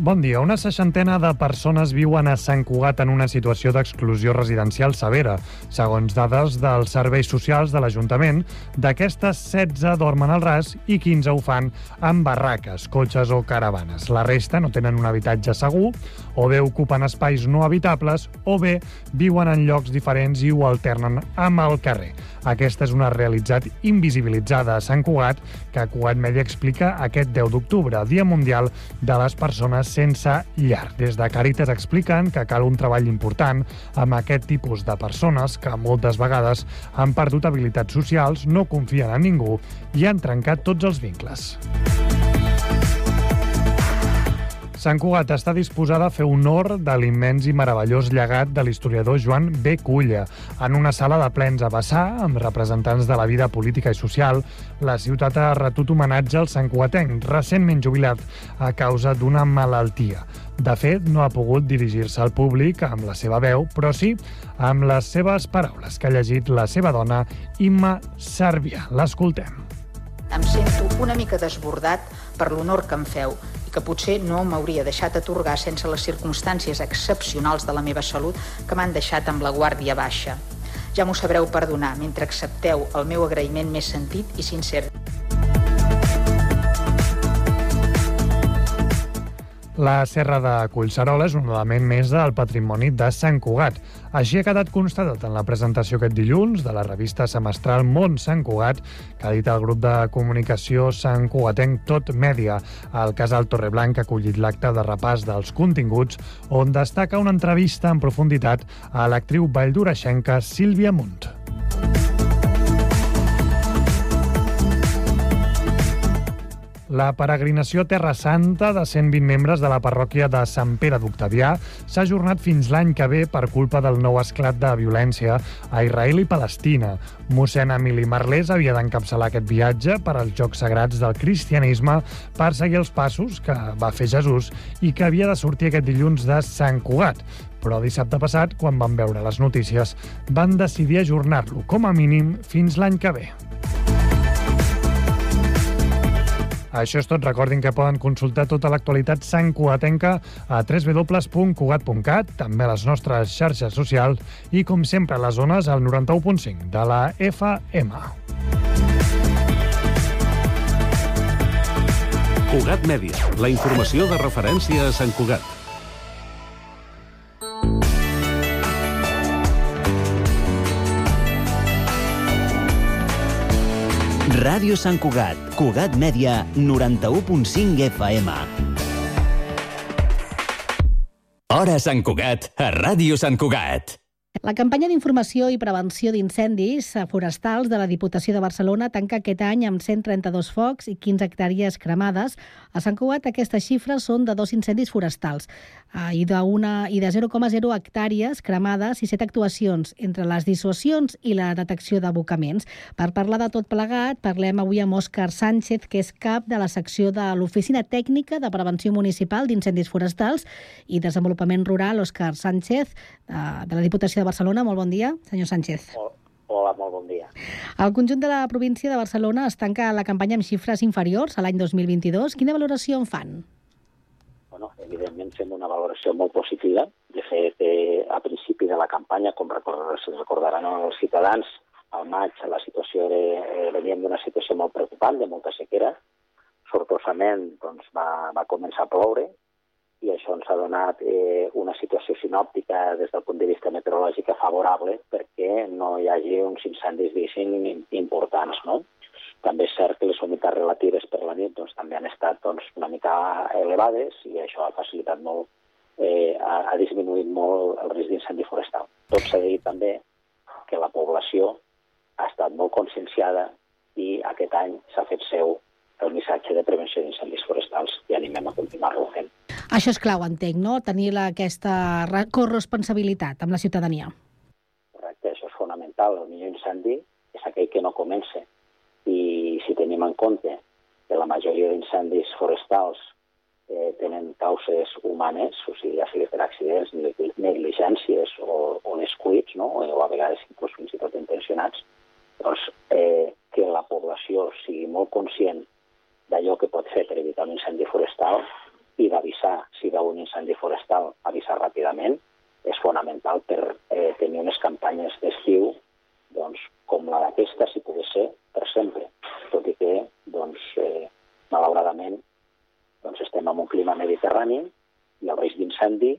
Bon dia. Una seixantena de persones viuen a Sant Cugat en una situació d'exclusió residencial severa. Segons dades dels serveis socials de l'Ajuntament, d'aquestes 16 dormen al ras i 15 ho fan en barraques, cotxes o caravanes. La resta no tenen un habitatge segur, o bé ocupen espais no habitables, o bé viuen en llocs diferents i ho alternen amb el carrer. Aquesta és una realitat invisibilitzada a Sant Cugat que Cugat Media explica aquest 10 d'octubre, Dia Mundial de les Persones sense llar. Des de Càritas expliquen que cal un treball important amb aquest tipus de persones que moltes vegades han perdut habilitats socials, no confien en ningú i han trencat tots els vincles. Sant Cugat està disposada a fer honor de l'immens i meravellós llegat de l'historiador Joan B. Culla. En una sala de plens a Bassà, amb representants de la vida política i social, la ciutat ha retut homenatge al Sant Cugatenc, recentment jubilat a causa d'una malaltia. De fet, no ha pogut dirigir-se al públic amb la seva veu, però sí amb les seves paraules, que ha llegit la seva dona, Imma Sàrbia. L'escoltem. Em sento una mica desbordat per l'honor que em feu i que potser no m'hauria deixat atorgar sense les circumstàncies excepcionals de la meva salut que m'han deixat amb la guàrdia baixa. Ja m'ho sabreu perdonar mentre accepteu el meu agraïment més sentit i sincer. La Serra de Collserola és un element més del patrimoni de Sant Cugat. Així ha quedat constatat en la presentació aquest dilluns de la revista semestral Mont Sant Cugat, que ha dit el grup de comunicació Sant Cugatenc Tot Mèdia. El casal Torreblanc ha acollit l'acte de repàs dels continguts, on destaca una entrevista en profunditat a l'actriu valldoreixenca Sílvia Munt. La peregrinació Terra Santa de 120 membres de la parròquia de Sant Pere d'Octavià s'ha ajornat fins l'any que ve per culpa del nou esclat de violència a Israel i Palestina. Mossèn Emili Marlès havia d'encapçalar aquest viatge per als Jocs Sagrats del Cristianisme per seguir els passos que va fer Jesús i que havia de sortir aquest dilluns de Sant Cugat. Però dissabte passat, quan van veure les notícies, van decidir ajornar-lo, com a mínim, fins l'any que ve. Això és tot. Recordin que poden consultar tota l'actualitat santcugatenca a www.cugat.cat, també a les nostres xarxes socials i, com sempre, a les zones al 91.5 de la FM. Cugat Mèdia, la informació de referència a Sant Cugat. Ràdio Sant Cugat, Cugat Mèdia, 91.5 FM. Hora Sant Cugat, a Ràdio Sant Cugat. La campanya d'informació i prevenció d'incendis forestals de la Diputació de Barcelona tanca aquest any amb 132 focs i 15 hectàrees cremades. A Sant Cugat aquestes xifres són de dos incendis forestals i de, una, i de 0,0 hectàrees cremades i 7 actuacions entre les dissuasions i la detecció d'abocaments. Per parlar de tot plegat, parlem avui amb Òscar Sánchez, que és cap de la secció de l'Oficina Tècnica de Prevenció Municipal d'Incendis Forestals i Desenvolupament Rural, Òscar Sánchez, eh, de la Diputació de Barcelona. Molt bon dia, senyor Sánchez. Hola, molt bon dia. El conjunt de la província de Barcelona es tanca la campanya amb xifres inferiors a l'any 2022. Quina valoració en fan? Bueno, evidentment fem una valoració molt positiva. De fet, eh, a principi de la campanya, com recordaran els ciutadans, al maig la situació era, eh, veníem d'una situació molt preocupant, de molta sequera. Sortosament doncs, va, va començar a ploure, i això ens ha donat eh, una situació sinòptica des del punt de vista meteorològic favorable perquè no hi hagi uns incendis, diguéssim, importants, no? També és cert que les humitats relatives per la nit doncs, també han estat doncs, una mica elevades i això ha facilitat molt, eh, ha, ha disminuït molt el risc d'incendi forestal. Tot s'ha dit també que la població ha estat molt conscienciada i aquest any s'ha fet seu el missatge de prevenció d'incendis forestals i animem a continuar-lo fent. Això és clau, entenc, no? Tenir la, aquesta corresponsabilitat amb la ciutadania. Correcte, això és fonamental. El millor incendi és aquell que no comença. I si tenim en compte que la majoria d'incendis forestals eh, tenen causes humanes, o sigui, ja sigui per accidents, negligències o, o descuits, no? o a vegades inclús fins i tot intencionats, doncs eh, que la població sigui molt conscient d'allò que pot fer per evitar un incendi forestal i d'avisar si veu un incendi forestal, avisar ràpidament, és fonamental per eh, tenir unes campanyes d'estiu doncs, com la d'aquesta, si pogués ser, per sempre. Tot i que, doncs, eh, malauradament, doncs estem en un clima mediterrani i el risc d'incendi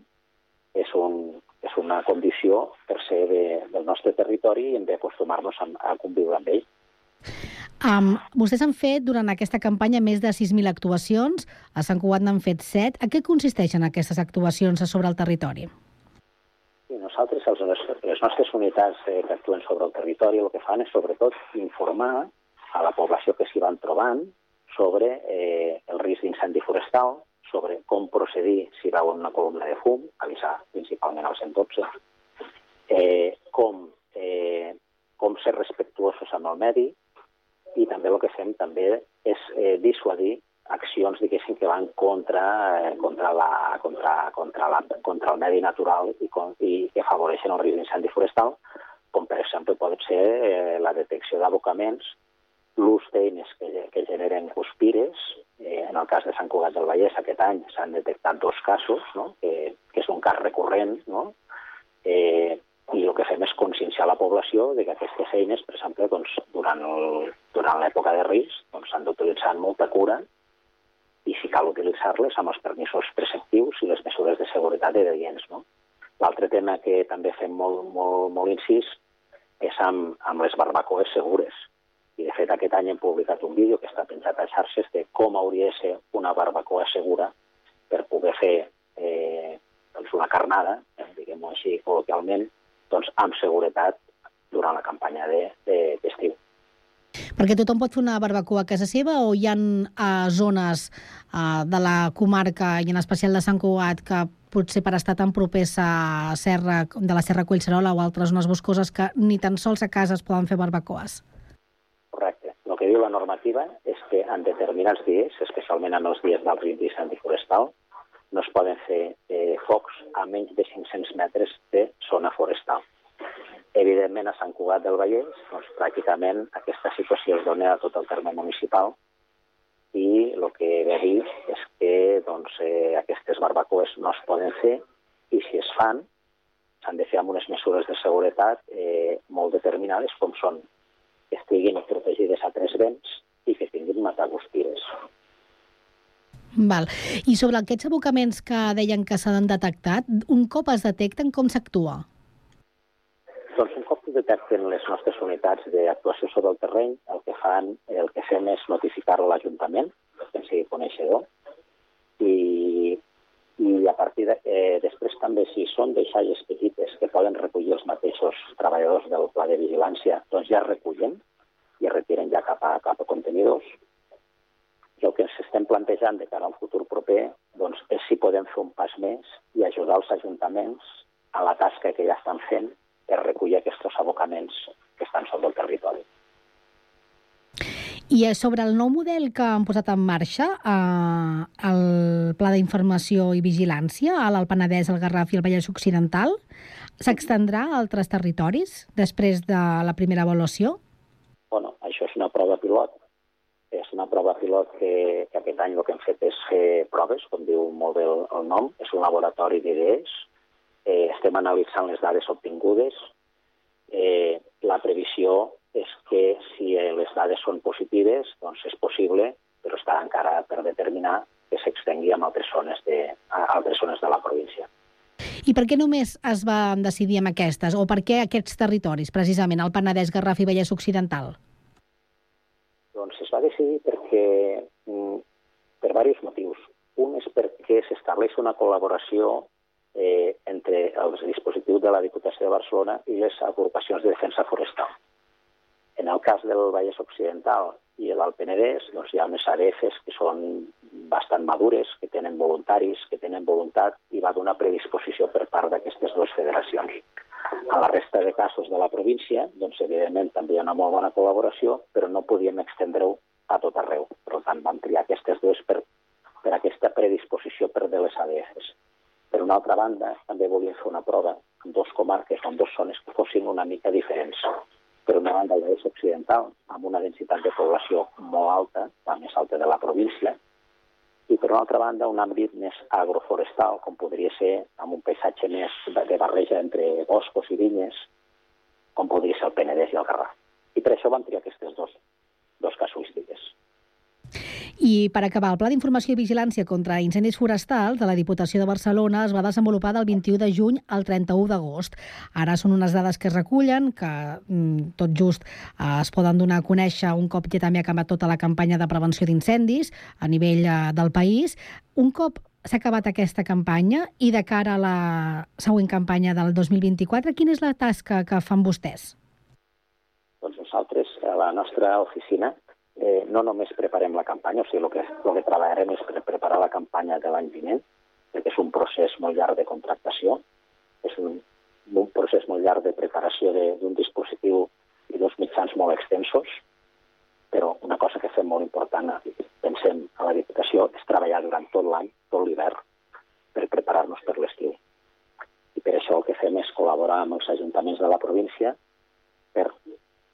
és, un, és una condició per ser de, del nostre territori i hem d'acostumar-nos a, a conviure amb ell. Um, vostès han fet durant aquesta campanya més de 6.000 actuacions, a Sant Cugat n'han fet 7. A què consisteixen aquestes actuacions sobre el territori? Les nostres unitats eh, que actuen sobre el territori, el que fan és sobretot informar a la població que s'hi van trobant sobre eh, el risc d'incendi forestal, sobre com procedir si veuen una columna de fum, avisar principalment al 112, eh, com, eh, com ser respectuosos amb el medi, i també el que fem també és eh, dissuadir accions, diguéssim, que van contra, eh, contra, la, contra, contra, la, contra el medi natural i, con, i que afavoreixen el risc d'incendi forestal, com per exemple pot ser eh, la detecció d'abocaments, l'ús d'eines que, que generen cuspires. Eh, en el cas de Sant Cugat del Vallès aquest any s'han detectat dos casos, no? que, que és un cas recurrent, no? eh, i el que fem és conscienciar la població de que aquestes eines, per exemple, doncs, durant l'època de risc, doncs, s'han doncs, d'utilitzar amb molta cura i si cal utilitzar-les amb els permisos preceptius i les mesures de seguretat de adients. No? L'altre tema que també fem molt, molt, molt incís és amb, amb les barbacoes segures. I, de fet, aquest any hem publicat un vídeo que està penjat a xarxes de com hauria de ser una barbacoa segura per poder fer eh, doncs una carnada, eh, diguem-ho així col·loquialment, doncs, amb seguretat durant la campanya d'estiu. De, perquè tothom pot fer una barbacoa a casa seva o hi ha uh, zones uh, de la comarca i en especial de Sant Cugat que potser per estar tan propers a serra, de la Serra Collserola o altres zones boscoses que ni tan sols a casa es poden fer barbacoes? Correcte. El que diu la normativa és que en determinats dies, especialment en els dies del risc d'incendi forestal, no es poden fer eh, focs a menys de 500 metres de zona forestal. Evidentment, a Sant Cugat del Vallès, doncs, pràcticament aquesta situació es dona a tot el terme municipal i el que ve a dir és que doncs, eh, aquestes barbacoes no es poden fer i si es fan s'han de fer amb unes mesures de seguretat eh, molt determinades com són que estiguin protegides a tres vents i que tinguin mataguspires. Val. I sobre aquests abocaments que deien que s'han detectat, un cop es detecten, com s'actua? Doncs un cop detecten les nostres unitats d'actuació sobre el terreny, el que fan, el que fem és notificar-ho a l'Ajuntament, que en sigui coneixedor, i, i a partir de, eh, després també si són deixalles petites que poden recollir els mateixos treballadors del pla de vigilància, doncs ja recullen i es retiren ja cap a, cap a contenidors. I el que ens estem plantejant de cara al futur proper doncs, és si podem fer un pas més i ajudar els ajuntaments a la tasca que ja estan fent per recollir aquests abocaments que estan sobre el territori. I sobre el nou model que han posat en marxa, eh, el Pla d'Informació i Vigilància, a l'Alt Penedès, el Garraf i el Vallès Occidental, s'extendrà a altres territoris després de la primera avaluació? Bueno, això és una prova pilot és una prova pilot que, que aquest any el que hem fet és fer proves, com diu molt bé el, el nom, és un laboratori d'idees, eh, estem analitzant les dades obtingudes, eh, la previsió és que si les dades són positives, doncs és possible, però està encara per determinar que s'extengui a altres zones de, a altres zones de la província. I per què només es va decidir amb aquestes? O per què aquests territoris, precisament, el Penedès, Garraf i Vallès Occidental? Doncs es va decidir perquè, mm, per diversos motius. Un és perquè s'estableix una col·laboració eh, entre els dispositius de la Diputació de Barcelona i les agrupacions de defensa forestal. En el cas del Vallès Occidental i l'Alt Penedès, doncs hi ha unes ADFs que són bastant madures, que tenen voluntaris, que tenen voluntat, i va donar predisposició per part d'aquestes dues federacions. A la resta de casos de la província, doncs, evidentment, també hi ha una molt bona col·laboració, però no podíem extendre-ho a tot arreu. Per tant, vam triar aquestes dues per, per aquesta predisposició per de les ADFs. Per una altra banda, també volíem fer una prova en dos comarques, en dues zones que fossin una mica diferents. Per una banda, el Vallès Occidental, amb una densitat de població molt alta, la més alta de la província, i per una altra banda, un àmbit més agroforestal, com podria ser amb un paisatge més de barreja entre boscos i vinyes, com podria ser el Penedès i el Garraf. I per això vam triar aquestes dos, dos casuístiques. I per acabar, el Pla d'Informació i Vigilància contra Incendis Forestals de la Diputació de Barcelona es va desenvolupar del 21 de juny al 31 d'agost. Ara són unes dades que es recullen, que mm, tot just eh, es poden donar a conèixer un cop ja també ha acabat tota la campanya de prevenció d'incendis a nivell eh, del país. Un cop s'ha acabat aquesta campanya i de cara a la següent campanya del 2024, quina és la tasca que fan vostès? Doncs nosaltres, a la nostra oficina, eh, no només preparem la campanya, o sigui, el que, el que treballarem és per preparar la campanya de l'any vinent, perquè és un procés molt llarg de contractació, és un, un procés molt llarg de preparació d'un dispositiu i d'uns mitjans molt extensos, però una cosa que fem molt important, pensem a la Diputació, és treballar durant tot l'any, tot l'hivern, per preparar-nos per l'estiu. I per això el que fem és col·laborar amb els ajuntaments de la província per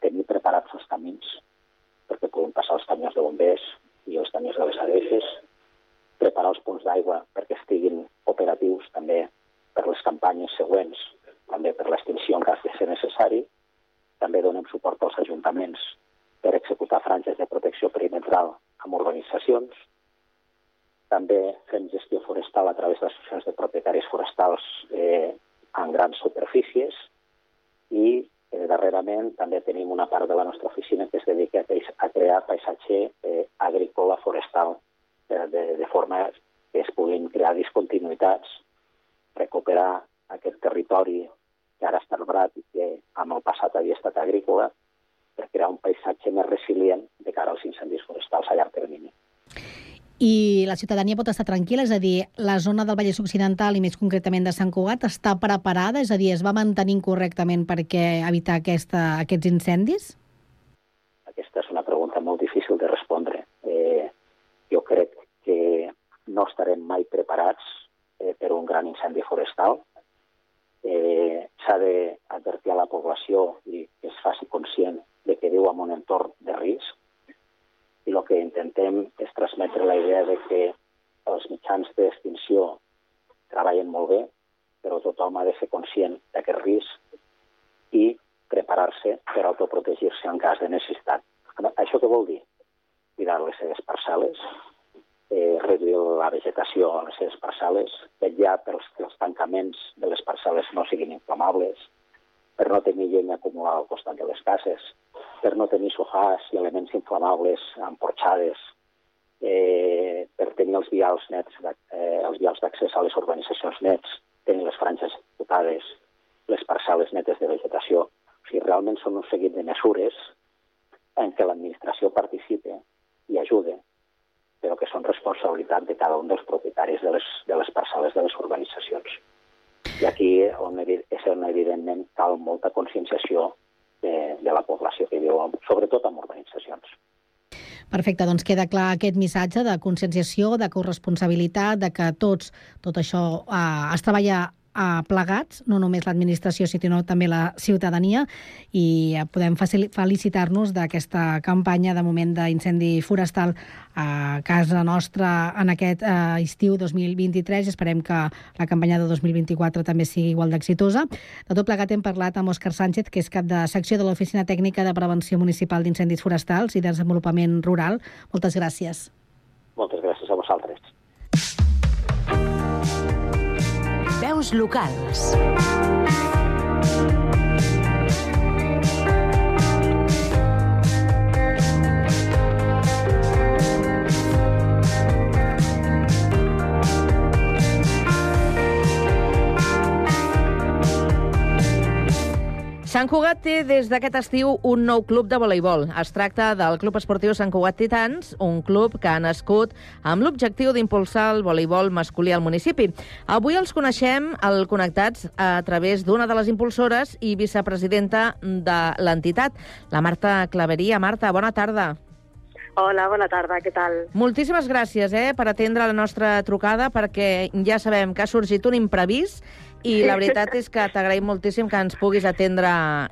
tenir preparats els camins perquè puguin passar els camions de bombers i els camions de les ADFs, preparar els punts d'aigua perquè estiguin operatius també per les campanyes següents, també per l'extinció en cas de ser necessari. També donem suport als ajuntaments per executar franges de protecció perimetral amb urbanitzacions. També fem gestió forestal a través d'associacions de propietaris forestals eh, en grans superfícies i Eh, darrerament també tenim una part de la nostra oficina que es dedica a, crear paisatge eh, agrícola forestal eh, de, de forma que es puguin crear discontinuïtats, recuperar aquest territori que ara està arbrat i que amb el passat havia estat agrícola, per crear un paisatge més resilient de cara als incendis forestals a llarg termini i la ciutadania pot estar tranquil·la, és a dir, la zona del Vallès Occidental i més concretament de Sant Cugat està preparada, és a dir, es va mantenint correctament perquè evitar aquesta, aquests incendis? Aquesta és una pregunta molt difícil de respondre. Eh, jo crec que no estarem mai preparats eh, per un gran incendi forestal. Eh, S'ha d'advertir a la població i que es faci conscient de que viu en un entorn de risc, i el que intentem és transmetre la idea de que els mitjans d'extinció treballen molt bé, però tothom ha de ser conscient d'aquest risc i preparar-se per autoprotegir-se en cas de necessitat. Això què vol dir? Cuidar les seves parcel·les, eh, reduir la vegetació a les seves parcel·les, vetllar pels que els tancaments de les parcel·les no siguin inflamables, per no tenir llenya acumulada al costat de les cases, per no tenir sofàs i elements inflamables amb porxades, eh, per tenir els vials nets, eh, els vials d'accés a les urbanitzacions nets, tenir les franges dotades, les parcel·les netes de vegetació. O sigui, realment són un seguit de mesures en què l'administració participe i ajude, però que són responsabilitat de cada un dels propietaris de les, de les parcel·les de les urbanitzacions. I aquí on, és on evidentment cal molta conscienciació de, de la població que viu, sobretot en urbanitzacions. Perfecte, doncs queda clar aquest missatge de conscienciació, de corresponsabilitat, de que tots, tot això eh, es treballa a plegats, no només l'administració, sinó també la ciutadania, i podem felicitar-nos d'aquesta campanya de moment d'incendi forestal a casa nostra en aquest eh, estiu 2023 i esperem que la campanya de 2024 també sigui igual d'exitosa. De tot plegat hem parlat amb Òscar Sánchez, que és cap de secció de l'Oficina Tècnica de Prevenció Municipal d'Incendis Forestals i Desenvolupament Rural. Moltes gràcies. Moltes gràcies a vosaltres. Veus locals. Sant Cugat té des d'aquest estiu un nou club de voleibol. Es tracta del Club Esportiu Sant Cugat Titans, un club que ha nascut amb l'objectiu d'impulsar el voleibol masculí al municipi. Avui els coneixem al Connectats a través d'una de les impulsores i vicepresidenta de l'entitat, la Marta Claveria. Marta, bona tarda. Hola, bona tarda, què tal? Moltíssimes gràcies eh, per atendre la nostra trucada, perquè ja sabem que ha sorgit un imprevist i la veritat és que t'agraïm moltíssim que ens puguis atendre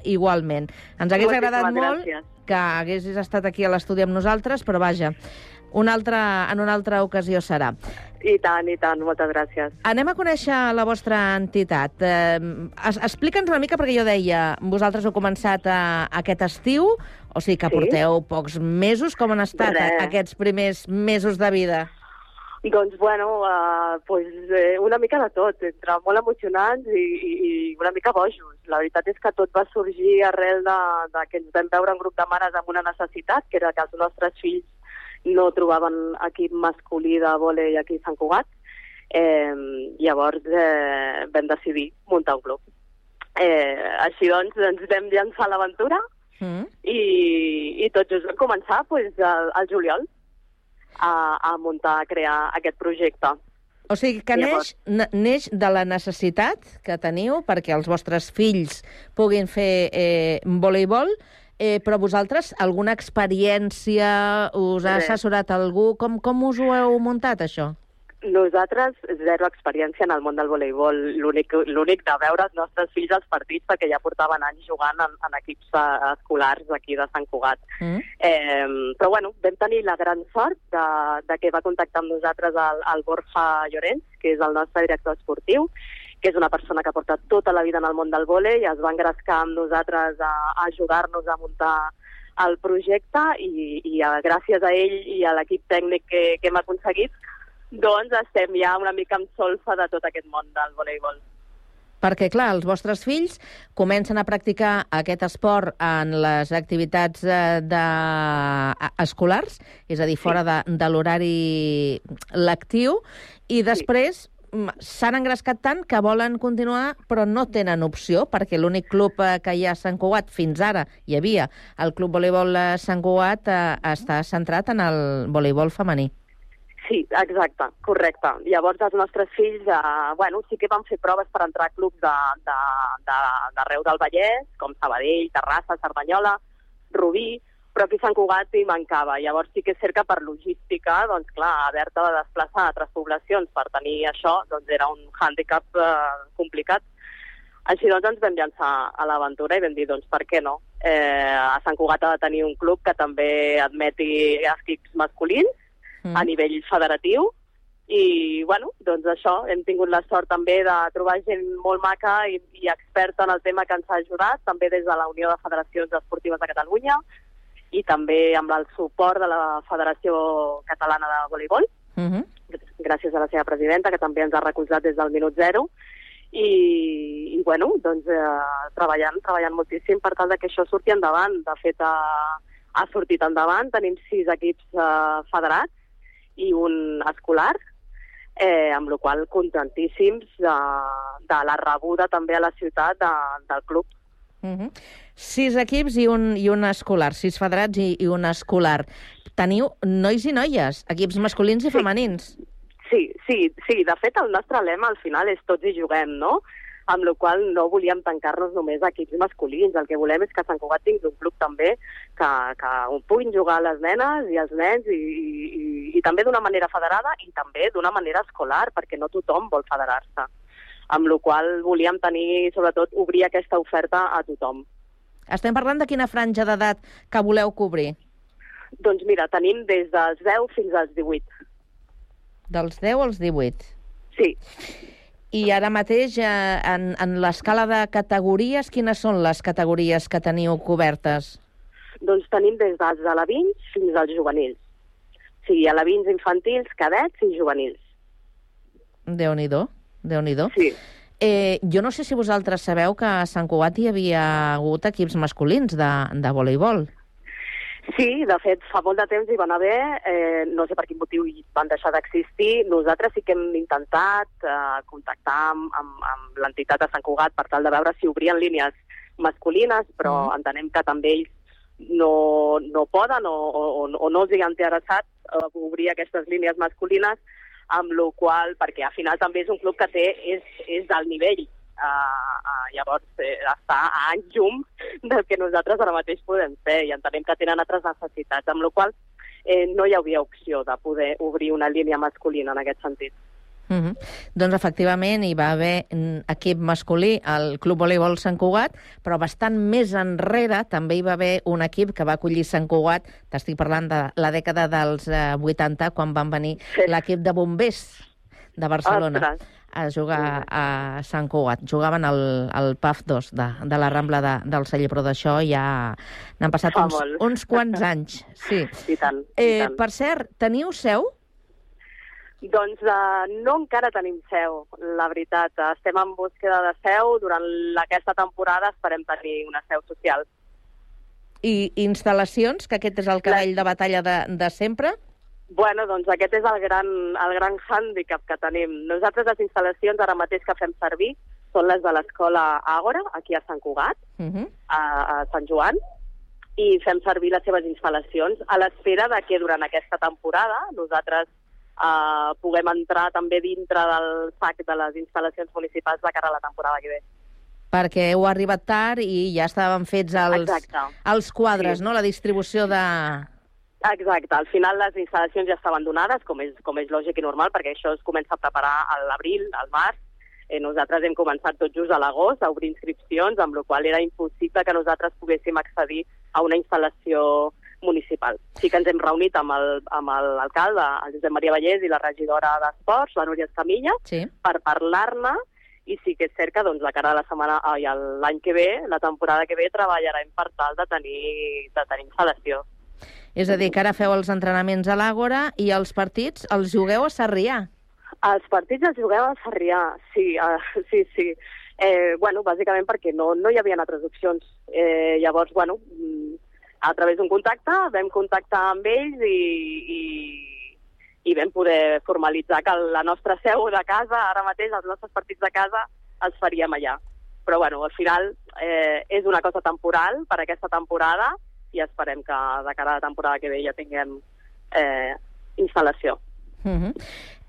igualment. Ens hagués Moltíssimes agradat molt gràcies. que haguessis estat aquí a l'estudi amb nosaltres, però vaja, una altra, en una altra ocasió serà. I tant, i tant, moltes gràcies. Anem a conèixer la vostra entitat. Eh, es- Explica'ns una mica, perquè jo deia, vosaltres heu començat a, aquest estiu, o sigui que Sí. porteu pocs mesos. Com han estat Res. aquests primers mesos de vida? Doncs, bueno, uh, pues, eh, una mica de tot, entre molt emocionants i, i, i una mica bojos. La veritat és que tot va sorgir arrel de, de que ens vam veure un grup de mares amb una necessitat, que era que els nostres fills no trobaven equip masculí de vòlei aquí a Sant Cugat. Eh, llavors eh, vam decidir muntar un club. Eh, així doncs, ens vam llançar a l'aventura Mm? i, i tot just vam començar pues, al, al juliol a, a muntar, a crear aquest projecte. O sigui que neix, neix de la necessitat que teniu perquè els vostres fills puguin fer eh, voleibol, eh, però vosaltres, alguna experiència, us ha assessorat algú? Com, com us ho heu muntat, això? Nosaltres, zero experiència en el món del voleibol. L'únic de veure els nostres fills als partits, perquè ja portaven anys jugant en, en equips eh, escolars aquí de Sant Cugat. Mm? Eh, però bueno, vam tenir la gran sort de, de que va contactar amb nosaltres el, el Borja Llorenç, que és el nostre director esportiu, que és una persona que ha portat tota la vida en el món del vòlei, es va engrescar amb nosaltres a, a ajudar-nos a muntar el projecte i, i a, gràcies a ell i a l'equip tècnic que, que hem aconseguit, doncs estem ja una mica amb solfa de tot aquest món del voleibol. Perquè, clar, els vostres fills comencen a practicar aquest esport en les activitats eh, de... a- escolars, és a dir, fora de, de l'horari lectiu, i després mm, s'han engrescat tant que volen continuar, però no tenen opció, perquè l'únic club eh, que hi ha a Sant Cugat fins ara hi havia, el Club Voleibol eh, Sant Cugat, eh, està centrat en el voleibol femení. Sí, exacte, correcte. Llavors els nostres fills, eh, bueno, sí que van fer proves per entrar a clubs d'arreu de, de, de, del Vallès, com Sabadell, Terrassa, Cerdanyola, Rubí, però aquí Sant Cugat hi mancava. Llavors sí que és cert que per logística, doncs clar, haver-te de desplaçar a altres poblacions per tenir això, doncs era un hàndicap eh, complicat. Així doncs ens vam llançar a l'aventura i vam dir, doncs per què no? Eh, a Sant Cugat ha de tenir un club que també admeti equips masculins, Mm. a nivell federatiu i, bueno, doncs això, hem tingut la sort també de trobar gent molt maca i, i experta en el tema que ens ha ajudat, també des de la Unió de Federacions Esportives de Catalunya i també amb el suport de la Federació Catalana de Voleibol, Mm -hmm. gràcies a la seva presidenta, que també ens ha recolzat des del minut zero, i, i bueno, doncs eh, treballant, treballant moltíssim per tal de que això surti endavant. De fet, ha, ha sortit endavant, tenim sis equips eh, federats i un escolar, eh, amb la qual contentíssims de, de la rebuda també a la ciutat de, del club. Mm -hmm. Sis equips i un, i un escolar, sis federats i, i un escolar. Teniu nois i noies, equips masculins i Sí. femenins. Sí, sí, sí. De fet, el nostre lema al final és tots hi juguem, no? Amb la qual no volíem tancar-nos només a equips masculins. El que volem és que Sant Cugat tingui un club també que, que on puguin jugar les nenes i els nens i, i, i també d'una manera federada i també d'una manera escolar, perquè no tothom vol federar-se. Amb la qual volíem tenir, sobretot, obrir aquesta oferta a tothom. Estem parlant de quina franja d'edat que voleu cobrir? Doncs mira, tenim des dels 10 fins als 18. Dels 10 als 18. Sí, I ara mateix, eh, en, en l'escala de categories, quines són les categories que teniu cobertes? Doncs tenim des dels alevins fins als juvenils. O sigui, alevins infantils, cadets i juvenils. Déu-n'hi-do, déu nhi déu Sí. Eh, jo no sé si vosaltres sabeu que a Sant Cugat hi havia hagut equips masculins de, de voleibol. Sí, de fet, fa molt de temps hi van haver, eh, no sé per quin motiu hi van deixar d'existir. Nosaltres sí que hem intentat eh, contactar amb, amb, amb l'entitat de Sant Cugat per tal de veure si obrien línies masculines, però Mm. entenem que també ells no, no poden o, o, o no els hi ha interessat eh, obrir aquestes línies masculines, amb la qual perquè al final també és un club que té, és, és del nivell. Uh, uh, llavors eh, està a anys llum del que nosaltres ara mateix podem fer i entenem que tenen altres necessitats, amb la qual eh, no hi havia opció de poder obrir una línia masculina en aquest sentit. Mm -hmm. Doncs efectivament hi va haver mm, equip masculí al Club Voleibol Sant Cugat, però bastant més enrere també hi va haver un equip que va acollir Sant Cugat, t'estic parlant de la dècada dels eh, 80, quan van venir Sí. l'equip de bombers de Barcelona Ostres. A jugar a Sant Cugat. Jugaven al, al PAF 2 de, de la Rambla de, del Celler, però d'això ja n'han passat uns, uns quants anys. Sí. I tant, i Eh, tant. per cert, teniu seu? Doncs uh, no encara tenim seu, la veritat. Estem en búsqueda de seu. Durant aquesta temporada esperem tenir una seu social. I instal·lacions, que aquest és el cavall de batalla de, de sempre? Bueno, doncs aquest és el gran, el gran hàndicap que tenim. Nosaltres les instal·lacions ara mateix que fem servir són les de l'escola Àgora, aquí a Sant Cugat, Uh -huh. a, a Sant Joan, i fem servir les seves instal·lacions a l'espera de que durant aquesta temporada nosaltres eh, puguem entrar també dintre del sac de les instal·lacions municipals de cara a la temporada que ve. Perquè heu arribat tard i ja estaven fets els, Exacte. els quadres, Sí. no? La distribució de... Exacte, al final les instal·lacions ja estaven donades, com és, com és lògic i normal, perquè això es comença a preparar a l'abril, al març. Eh, nosaltres hem començat tot just a l'agost a obrir inscripcions, amb la qual era impossible que nosaltres poguéssim accedir a una instal·lació municipal. Sí que ens hem reunit amb el- amb el- l'alcalde, el Josep Maria Vallès, i la regidora d'Esports, la Núria Escamilla, Sí. per parlar-ne i sí que és cert que doncs, la cara de la setmana i l'any que ve, la temporada que ve, treballarem per tal de tenir, de tenir instal·lació. És a dir, que ara feu els entrenaments a l'Àgora i els partits els jugueu a Sarrià. Els partits els jugueu a Sarrià, sí, uh, sí, sí. Eh, bueno, bàsicament perquè no, no hi havia altres opcions. Eh, llavors, bueno, mm, a través d'un contacte vam contactar amb ells i, i, i vam poder formalitzar que la nostra seu de casa, ara mateix els nostres partits de casa, els faríem allà. Però, bueno, al final eh, és una cosa temporal per aquesta temporada i esperem que de cara a la temporada que ve ja tinguem eh, instal·lació. Uh -huh.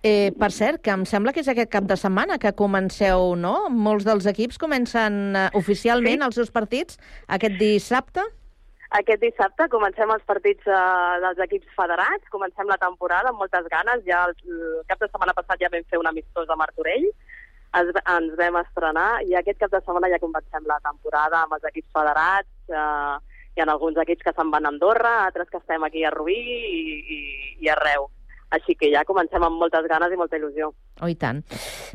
eh, per cert, que em sembla que és aquest cap de setmana que comenceu, no? Molts dels equips comencen eh, oficialment Sí. els seus partits aquest dissabte. Aquest dissabte comencem els partits eh, dels equips federats, comencem la temporada amb moltes ganes. Ja el, el cap de setmana passat ja vam fer un amistós a Martorell, es, ens vam estrenar i aquest cap de setmana ja comencem la temporada amb els equips federats. Eh, hi ha alguns equips que se'n van a Andorra, altres que estem aquí a Rubí i, i, i arreu. Així que ja comencem amb moltes ganes i molta il·lusió. Oh, i tant.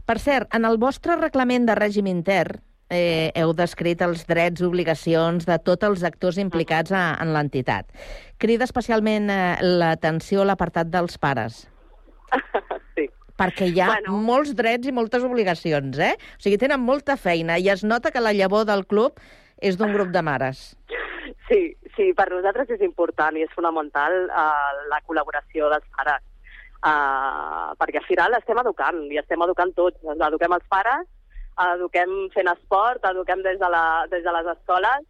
Per cert, en el vostre reglament de règim intern eh, heu descrit els drets i obligacions de tots els actors implicats a, en l'entitat. Crida especialment eh, l'atenció l'apartat dels pares, sí. perquè hi ha Bueno. molts drets i moltes obligacions, eh? O sigui, tenen molta feina i es nota que la llavor del club és d'un grup de mares. Sí, sí, per nosaltres és important i és fonamental uh, la col·laboració dels pares. Uh, perquè al final estem educant, i estem educant tots. Ens eduquem els pares, eduquem fent esport, eduquem des de, la, des de les escoles,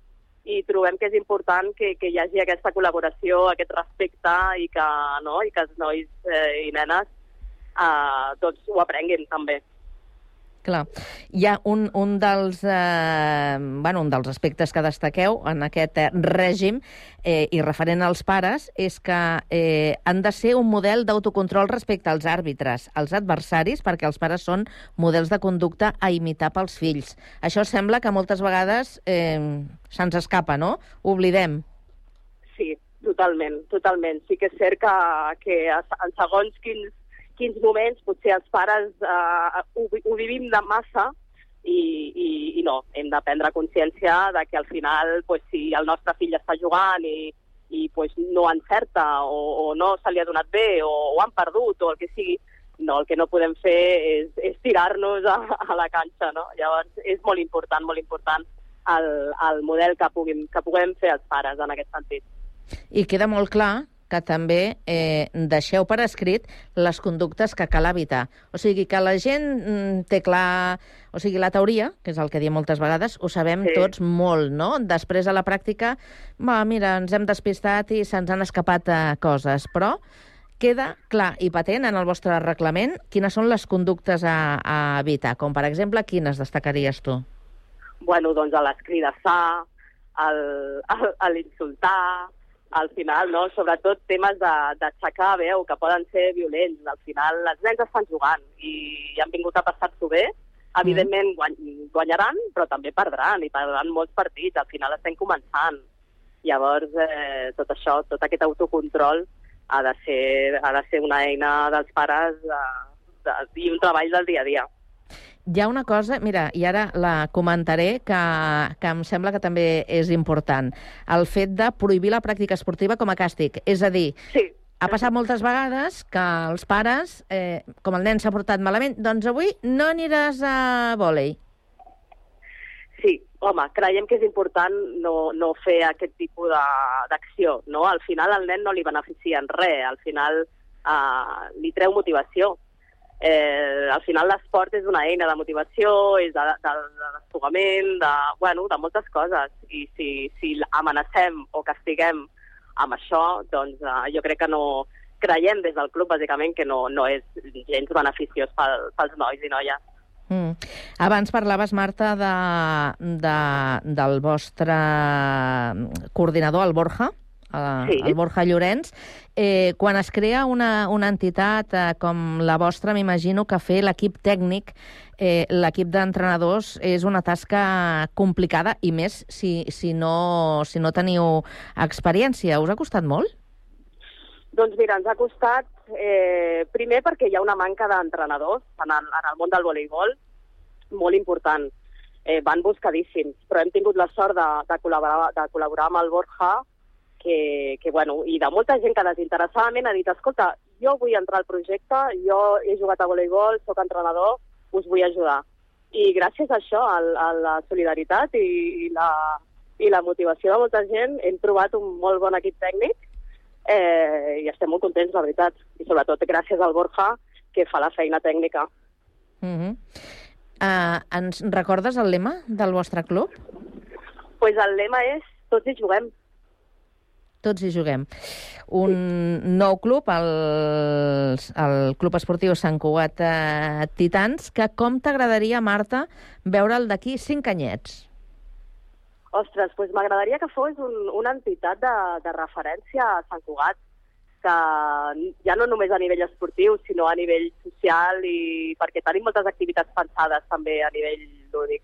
i trobem que és important que, que hi hagi aquesta col·laboració, aquest respecte, i que, no, i que els nois eh, i nenes uh, tots ho aprenguin també. Clar. Hi ha un, un, dels, eh, bueno, un dels aspectes que destaqueu en aquest eh, règim eh, i referent als pares és que eh, han de ser un model d'autocontrol respecte als àrbitres, als adversaris, perquè els pares són models de conducta a imitar pels fills. Això sembla que moltes vegades eh, se'ns escapa, no? Oblidem. Sí, totalment, totalment. Sí que és cert que, que en segons quins, quins moments potser els pares eh, ho, ho vivim de massa i, i, i no, hem de prendre consciència de que al final pues, si el nostre fill està jugant i, i pues, no encerta o, o no se li ha donat bé o, o han perdut o el que sigui, no, el que no podem fer és, és tirar-nos a, a la canxa, no? Llavors és molt important, molt important el, el model que puguem, que puguem fer els pares en aquest sentit. I queda molt clar que també eh, deixeu per escrit les conductes que cal evitar. O sigui, que la gent mm, té clar... O sigui, la teoria, que és el que diem moltes vegades, ho sabem Sí. tots molt, no? Després, a la pràctica, va, mira, ens hem despistat i se'ns han escapat eh, coses, però queda clar i patent en el vostre reglament quines són les conductes a, a evitar, com per exemple, quines destacaries tu? bueno, doncs a el- a l'insultar, al final, no? sobretot temes d'aixecar veu, que poden ser violents. Al final, els nens estan jugant i han vingut a passar-s'ho bé. Evidentment, guany, guanyaran, però també perdran, i perdran molts partits. Al final estem començant. Llavors, eh, tot això, tot aquest autocontrol ha de ser, ha de ser una eina dels pares de, de, i un treball del dia a dia. Hi ha una cosa, mira, i ara la comentaré, que, que em sembla que també és important. El fet de prohibir la pràctica esportiva com a càstig. És a dir, Sí, ha passat moltes vegades que els pares, eh, com el nen s'ha portat malament, doncs avui no aniràs a vòlei. Sí, home, creiem que és important no, no fer aquest tipus de- d'acció, no? Al final al nen no li beneficia en res, al final uh, li treu motivació. Eh, al final l'esport és una eina de motivació, és de, de, de desfogament, de, bueno, de moltes coses. I si, si amenacem o castiguem amb això, doncs uh, jo crec que no creiem des del club, bàsicament, que no, no és gens beneficiós pel, pels nois i noies. Mm. Abans parlaves, Marta, de, de, del vostre coordinador, el Borja, eh, Sí. el Borja Llorenç. Eh, quan es crea una, una entitat eh, com la vostra, m'imagino que fer l'equip tècnic, eh, l'equip d'entrenadors, és una tasca complicada, i més si, si, no, si no teniu experiència. Us ha costat molt? Doncs mira, ens ha costat, eh, primer perquè hi ha una manca d'entrenadors en, el, en el món del voleibol molt important. Eh, van buscadíssims, però hem tingut la sort de, de, col·laborar, de col·laborar amb el Borja, que, que, bueno, i de molta gent que desinteressadament ha dit, escolta, jo vull entrar al projecte, jo he jugat a voleibol, sóc entrenador, us vull ajudar. I gràcies a això, a, a la solidaritat i, i, la, i la motivació de molta gent, hem trobat un molt bon equip tècnic eh, i estem molt contents, la veritat. I sobretot gràcies al Borja, que fa la feina tècnica. Mm -hmm. uh, ens recordes el lema del vostre club? pues el lema és tots hi juguem. Tots hi juguem. Un nou club, el, el Club Esportiu Sant Cugat eh, Titans, que com t'agradaria, Marta, veure'l d'aquí cinc anyets? Ostres, doncs m'agradaria que fos un, una entitat de, de referència a Sant Cugat, que ja no només a nivell esportiu, sinó a nivell social i perquè tenim moltes activitats pensades també a nivell lúdic.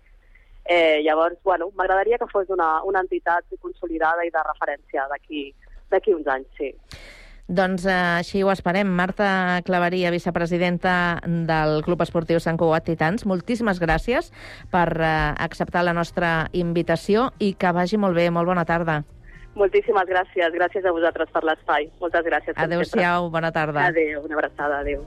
Eh, llavors, bueno, m'agradaria que fos una, una entitat consolidada i de referència d'aquí uns anys, sí. Doncs eh, així ho esperem. Marta Claveria, vicepresidenta del Club Esportiu Sant Cugat Titans, moltíssimes gràcies per eh, acceptar la nostra invitació i que vagi molt bé. Molt bona tarda. Moltíssimes gràcies. Gràcies a vosaltres per l'espai. Moltes gràcies. Adéu-siau, bona tarda. Adéu, una abraçada, adéu.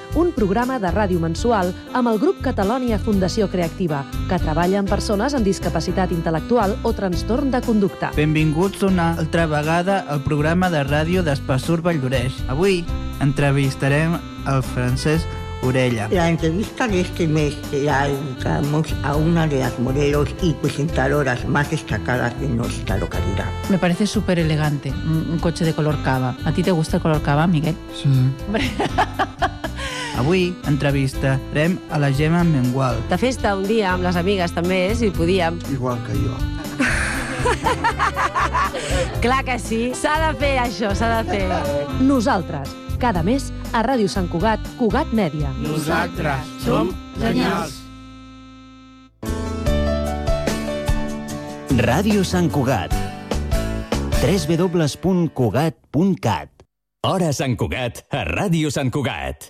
un programa de ràdio mensual amb el grup Catalònia Fundació Creativa, que treballa amb persones amb discapacitat intel·lectual o trastorn de conducta. Benvinguts una altra vegada al programa de ràdio d'Espassur Valldoreix. Avui entrevistarem el Francesc Orella. La entrevista de este mes la dedicamos a una de las modelos y presentadoras más destacadas de nuestra localidad. Me parece súper elegante, un, un coche de color cava. ¿A ti te gusta el color cava, Miguel? Sí. Avui entrevistarem a la Gemma Mengual. De festa un dia amb les amigues també, si podíem. Igual que jo. Clar que sí, s'ha de fer això, s'ha de fer. Nosaltres, cada mes a Ràdio Sant Cugat, Cugat Mèdia. Nosaltres som genials. Ràdio Sant Cugat. www.cugat.cat Hora Sant Cugat a Ràdio Sant Cugat.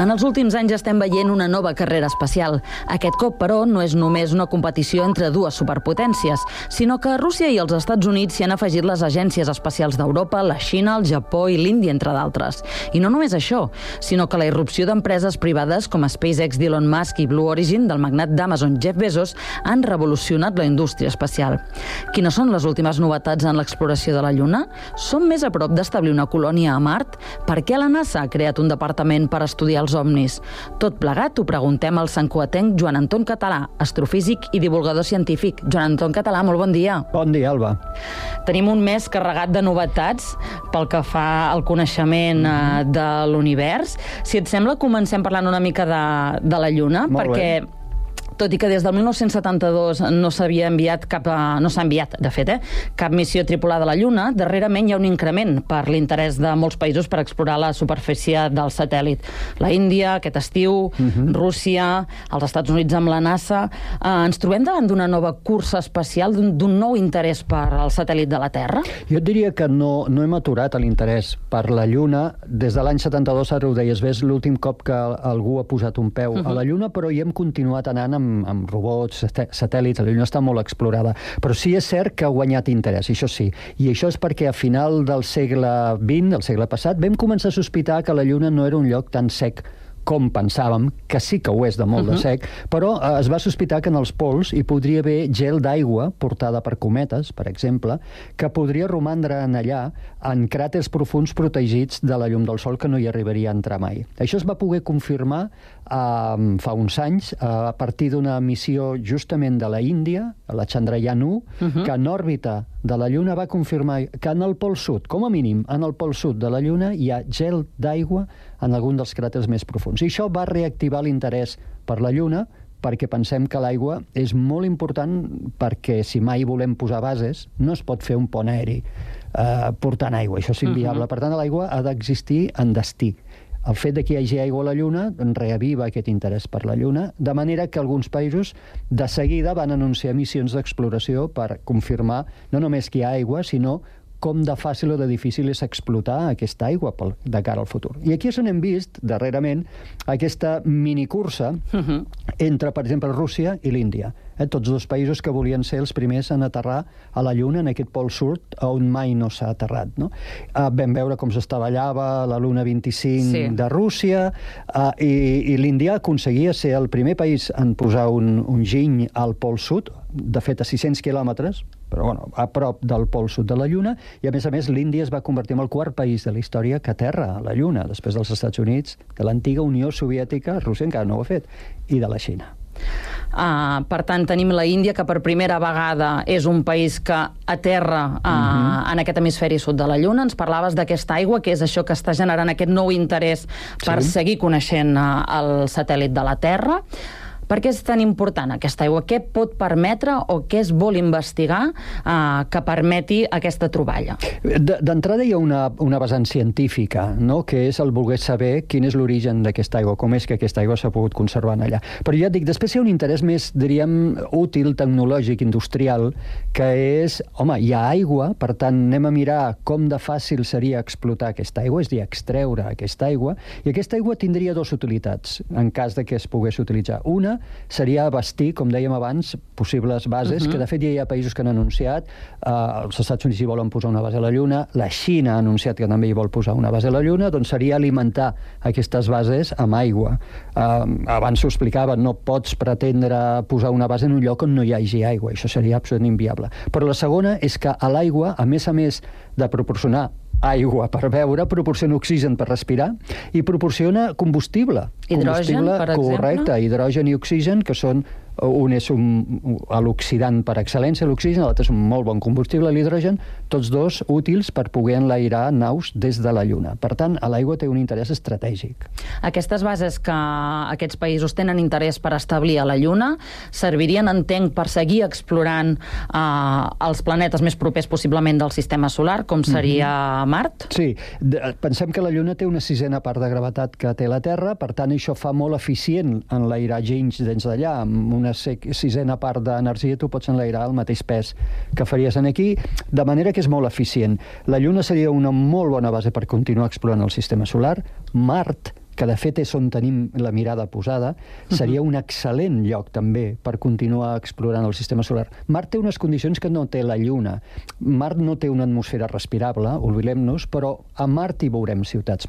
En els últims anys estem veient una nova carrera espacial. Aquest cop, però, no és només una competició entre dues superpotències, sinó que Rússia i els Estats Units s'hi han afegit les agències espacials d'Europa, la Xina, el Japó i l'Índia, entre d'altres. I no només això, sinó que la irrupció d'empreses privades com SpaceX d'Elon Musk i Blue Origin del magnat d'Amazon Jeff Bezos han revolucionat la indústria espacial. Quines són les últimes novetats en l'exploració de la Lluna? Som més a prop d'establir una colònia a Mart? Per què la NASA ha creat un departament per estudiar els ovnis? Tot plegat ho preguntem al santcuatenc Joan Anton Català, astrofísic i divulgador científic. Joan Anton Català, molt bon dia. Bon dia, Alba. Tenim un mes carregat de novetats pel que fa al coneixement mm -hmm. de l'univers. Si et sembla, comencem parlant una mica de, de la Lluna, Molt perquè bé tot i que des del 1972 no s'havia enviat cap, a, no s'ha enviat, de fet, eh, cap missió tripulada a la Lluna, darrerament hi ha un increment per l'interès de molts països per explorar la superfície del satèl·lit. La Índia, aquest estiu, uh -huh. Rússia, els Estats Units amb la NASA... Eh, ens trobem davant d'una nova cursa espacial, d'un nou interès per al satèl·lit de la Terra? Jo et diria que no, no hem aturat l'interès per la Lluna. Des de l'any 72, ara ho deies, és l'últim cop que algú ha posat un peu uh -huh. a la Lluna, però hi hem continuat anant amb amb, robots, satèl·lits, la Lluna està molt explorada. Però sí és cert que ha guanyat interès, això sí. I això és perquè a final del segle XX, del segle passat, vam començar a sospitar que la Lluna no era un lloc tan sec com pensàvem, que sí que ho és de molt uh -huh. de sec, però eh, es va sospitar que en els pols hi podria haver gel d'aigua portada per cometes, per exemple, que podria romandre en allà en cràters profuns protegits de la llum del sol que no hi arribaria a entrar mai. Això es va poder confirmar eh, fa uns anys a partir d'una missió justament de la Índia, la Chandrayaan-1, uh -huh. que en òrbita de la Lluna va confirmar que en el pol sud, com a mínim en el pol sud de la Lluna, hi ha gel d'aigua en algun dels cràters més profuns. I això va reactivar l'interès per la Lluna, perquè pensem que l'aigua és molt important perquè si mai volem posar bases no es pot fer un pont aeri eh, portant aigua, això és inviable. Uh -huh. Per tant, l'aigua ha d'existir en destí el fet de que hi hagi aigua a la Lluna reaviva aquest interès per la Lluna, de manera que alguns països de seguida van anunciar missions d'exploració per confirmar no només que hi ha aigua, sinó com de fàcil o de difícil és explotar aquesta aigua pel, de cara al futur. I aquí és on hem vist, darrerament, aquesta minicursa uh -huh. entre, per exemple, Rússia i l'Índia eh, tots dos països que volien ser els primers en aterrar a la Lluna, en aquest pol sud, on mai no s'ha aterrat. No? Eh, vam veure com s'estavellava la Luna 25 sí. de Rússia, eh, i, i l'Índia aconseguia ser el primer país en posar un, un giny al pol sud, de fet a 600 quilòmetres, però bueno, a prop del pol sud de la Lluna, i a més a més l'Índia es va convertir en el quart país de la història que aterra a la Lluna, després dels Estats Units, de l'antiga Unió Soviètica, Rússia encara no ho ha fet, i de la Xina. Uh, per tant, tenim la Índia, que per primera vegada és un país que aterra uh, uh -huh. en aquest hemisferi sud de la Lluna. Ens parlaves d'aquesta aigua, que és això que està generant aquest nou interès per sí. seguir coneixent uh, el satèl·lit de la Terra. Per què és tan important aquesta aigua? Què pot permetre o què es vol investigar eh, que permeti aquesta troballa? D'entrada hi ha una, una vessant científica, no? que és el voler saber quin és l'origen d'aquesta aigua, com és que aquesta aigua s'ha pogut conservar allà. Però ja et dic, després hi ha un interès més, diríem, útil, tecnològic, industrial, que és, home, hi ha aigua, per tant, anem a mirar com de fàcil seria explotar aquesta aigua, és dir, extreure aquesta aigua, i aquesta aigua tindria dues utilitats, en cas de que es pogués utilitzar. Una seria bastir, com dèiem abans, possibles bases, uh -huh. que de fet ja hi ha països que han anunciat, eh, els Estats Units hi volen posar una base a la Lluna, la Xina ha anunciat que també hi vol posar una base a la Lluna, doncs seria alimentar aquestes bases amb aigua. Eh, abans s'ho explicava, no pots pretendre posar una base en un lloc on no hi hagi aigua, això seria absolutament inviable. Però la segona és que a l'aigua, a més a més de proporcionar aigua per beure, proporciona oxigen per respirar i proporciona combustible. Hidrogen, combustible, per exemple? Correcte, hidrogen i oxigen, que són un és un, l'oxidant per excel·lència, l'oxigen, l'altre és un molt bon combustible, l'hidrogen, tots dos útils per poder enlairar naus des de la Lluna. Per tant, a l'aigua té un interès estratègic. Aquestes bases que aquests països tenen interès per establir a la Lluna servirien, entenc, per seguir explorant eh, els planetes més propers possiblement del sistema solar, com seria mm -hmm. Mart? Sí, pensem que la Lluna té una sisena part de gravetat que té la Terra, per tant, això fa molt eficient enlairar gens dins d'allà, amb una sisena part d'energia tu pots enlairar el mateix pes que faries en aquí, de manera que és molt eficient. La Lluna seria una molt bona base per continuar explorant el sistema solar. Mart que de fet és on tenim la mirada posada, seria un excel·lent lloc també per continuar explorant el sistema solar. Mart té unes condicions que no té la Lluna. Mart no té una atmosfera respirable, oblidem-nos, però a Mart hi veurem ciutats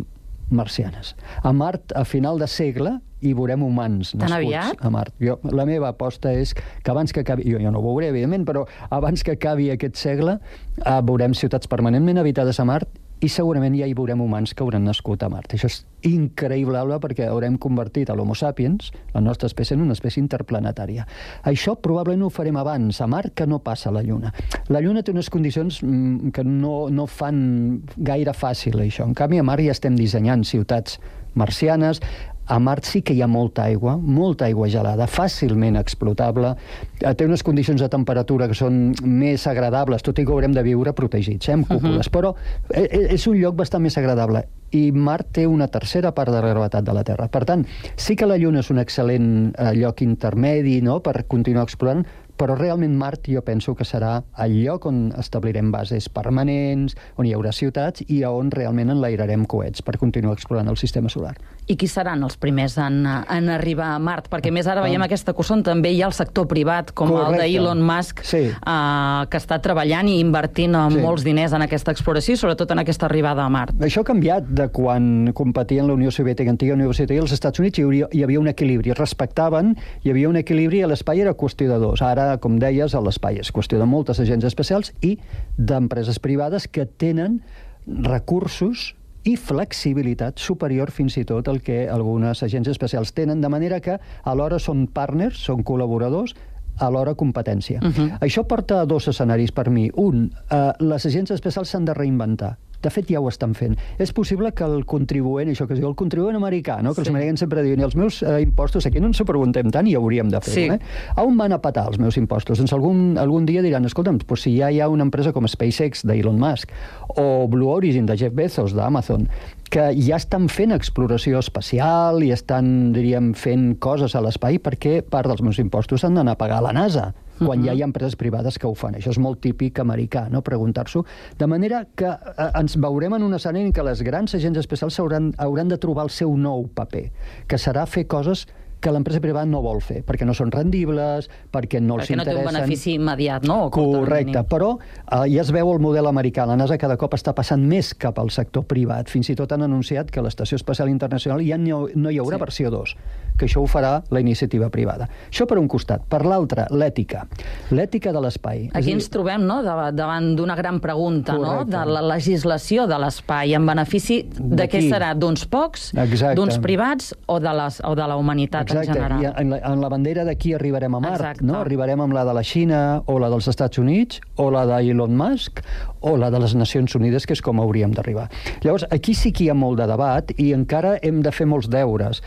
marcianes. A Mart, a final de segle, hi veurem humans Tan nascuts aviat? a Mart. Jo, la meva aposta és que abans que acabi... Jo, jo no ho veuré, evidentment, però abans que acabi aquest segle eh, veurem ciutats permanentment habitades a Mart i segurament ja hi veurem humans que hauran nascut a Mart. Això és increïble perquè haurem convertit a l'Homo sapiens, la nostra espècie, en una espècie interplanetària. Això probablement ho farem abans a Mart que no passa a la Lluna. La Lluna té unes condicions mm, que no, no fan gaire fàcil això. En canvi, a Mart ja estem dissenyant ciutats marcianes, a Mart sí que hi ha molta aigua, molta aigua gelada, fàcilment explotable, eh, té unes condicions de temperatura que són més agradables, tot i que haurem de viure protegits, eh, amb cúpules, Mhm. però eh, eh, és un lloc bastant més agradable i Mart té una tercera part de la gravetat de la Terra. Per tant, sí que la Lluna és un excel·lent eh, lloc intermedi no?, per continuar explorant, però realment Mart jo penso que serà el lloc on establirem bases permanents, on hi haurà ciutats i on realment enlairarem coets per continuar explorant el sistema solar. I qui seran els primers en, en arribar a Mart? Perquè a més ara veiem aquesta cursa on també hi ha el sector privat, com el Correcte. d'Elon Musk, Sí. eh, que està treballant i invertint sí. Molts diners en aquesta exploració i sobretot en aquesta arribada a Mart. Això ha canviat de quan competien la Unió Soviètica, antiga Unió Soviètica i els Estats Units, hi hauria, hi havia un equilibri, es respectaven, hi havia un equilibri i l'espai era qüestió de dos. Ara, com deies, a l'espai és qüestió de moltes agents especials i d'empreses privades que tenen recursos i flexibilitat superior fins i tot al que algunes agents especials tenen, de manera que alhora són partners, són col·laboradors, alhora competència. Uh -huh. Això porta a dos escenaris per mi. Un, eh, les agents especials s'han de reinventar. De fet, ja ho estan fent. És possible que el contribuent, això que es diu el contribuent americà, no? que sí. els americans sempre diuen, els meus eh, impostos, aquí no ens ho preguntem tant i hauríem de fer-ho. Sí. Eh? A on van a patar els meus impostos? Doncs algun, algun dia diran, escolta'm, doncs si ja hi ha una empresa com SpaceX d'Elon Musk o Blue Origin de Jeff Bezos d'Amazon que ja estan fent exploració espacial i estan, diríem, fent coses a l'espai perquè part dels meus impostos han d'anar a pagar a la NASA quan Mhm. ja hi ha empreses privades que ho fan. Això és molt típic americà, no?, preguntar-s'ho. De manera que eh, ens veurem en un escenari en què les grans agents especials hauran, hauran de trobar el seu nou paper, que serà fer coses que l'empresa privada no vol fer, perquè no són rendibles, perquè no els Perquè no té un interessen... benefici immediat, no? Correcte, però eh, ja es veu el model americà. La NASA cada cop està passant més cap al sector privat. Fins i tot han anunciat que l'Estació Espacial Internacional ja no, no hi haurà sí. versió 2, que això ho farà la iniciativa privada. Això per un costat. Per l'altre, l'ètica. L'ètica de l'espai. Aquí dir, ens trobem no, davant, d'una gran pregunta, no? Correcte. de la legislació de l'espai en benefici de què serà? D'uns pocs, d'uns privats o de, les, o de la humanitat Exacte, en general? i en la, en la bandera d'aquí arribarem a Mart, Exacte. no? Arribarem amb la de la Xina, o la dels Estats Units, o la d'Elon Musk, o la de les Nacions Unides, que és com hauríem d'arribar. Llavors, aquí sí que hi ha molt de debat i encara hem de fer molts deures.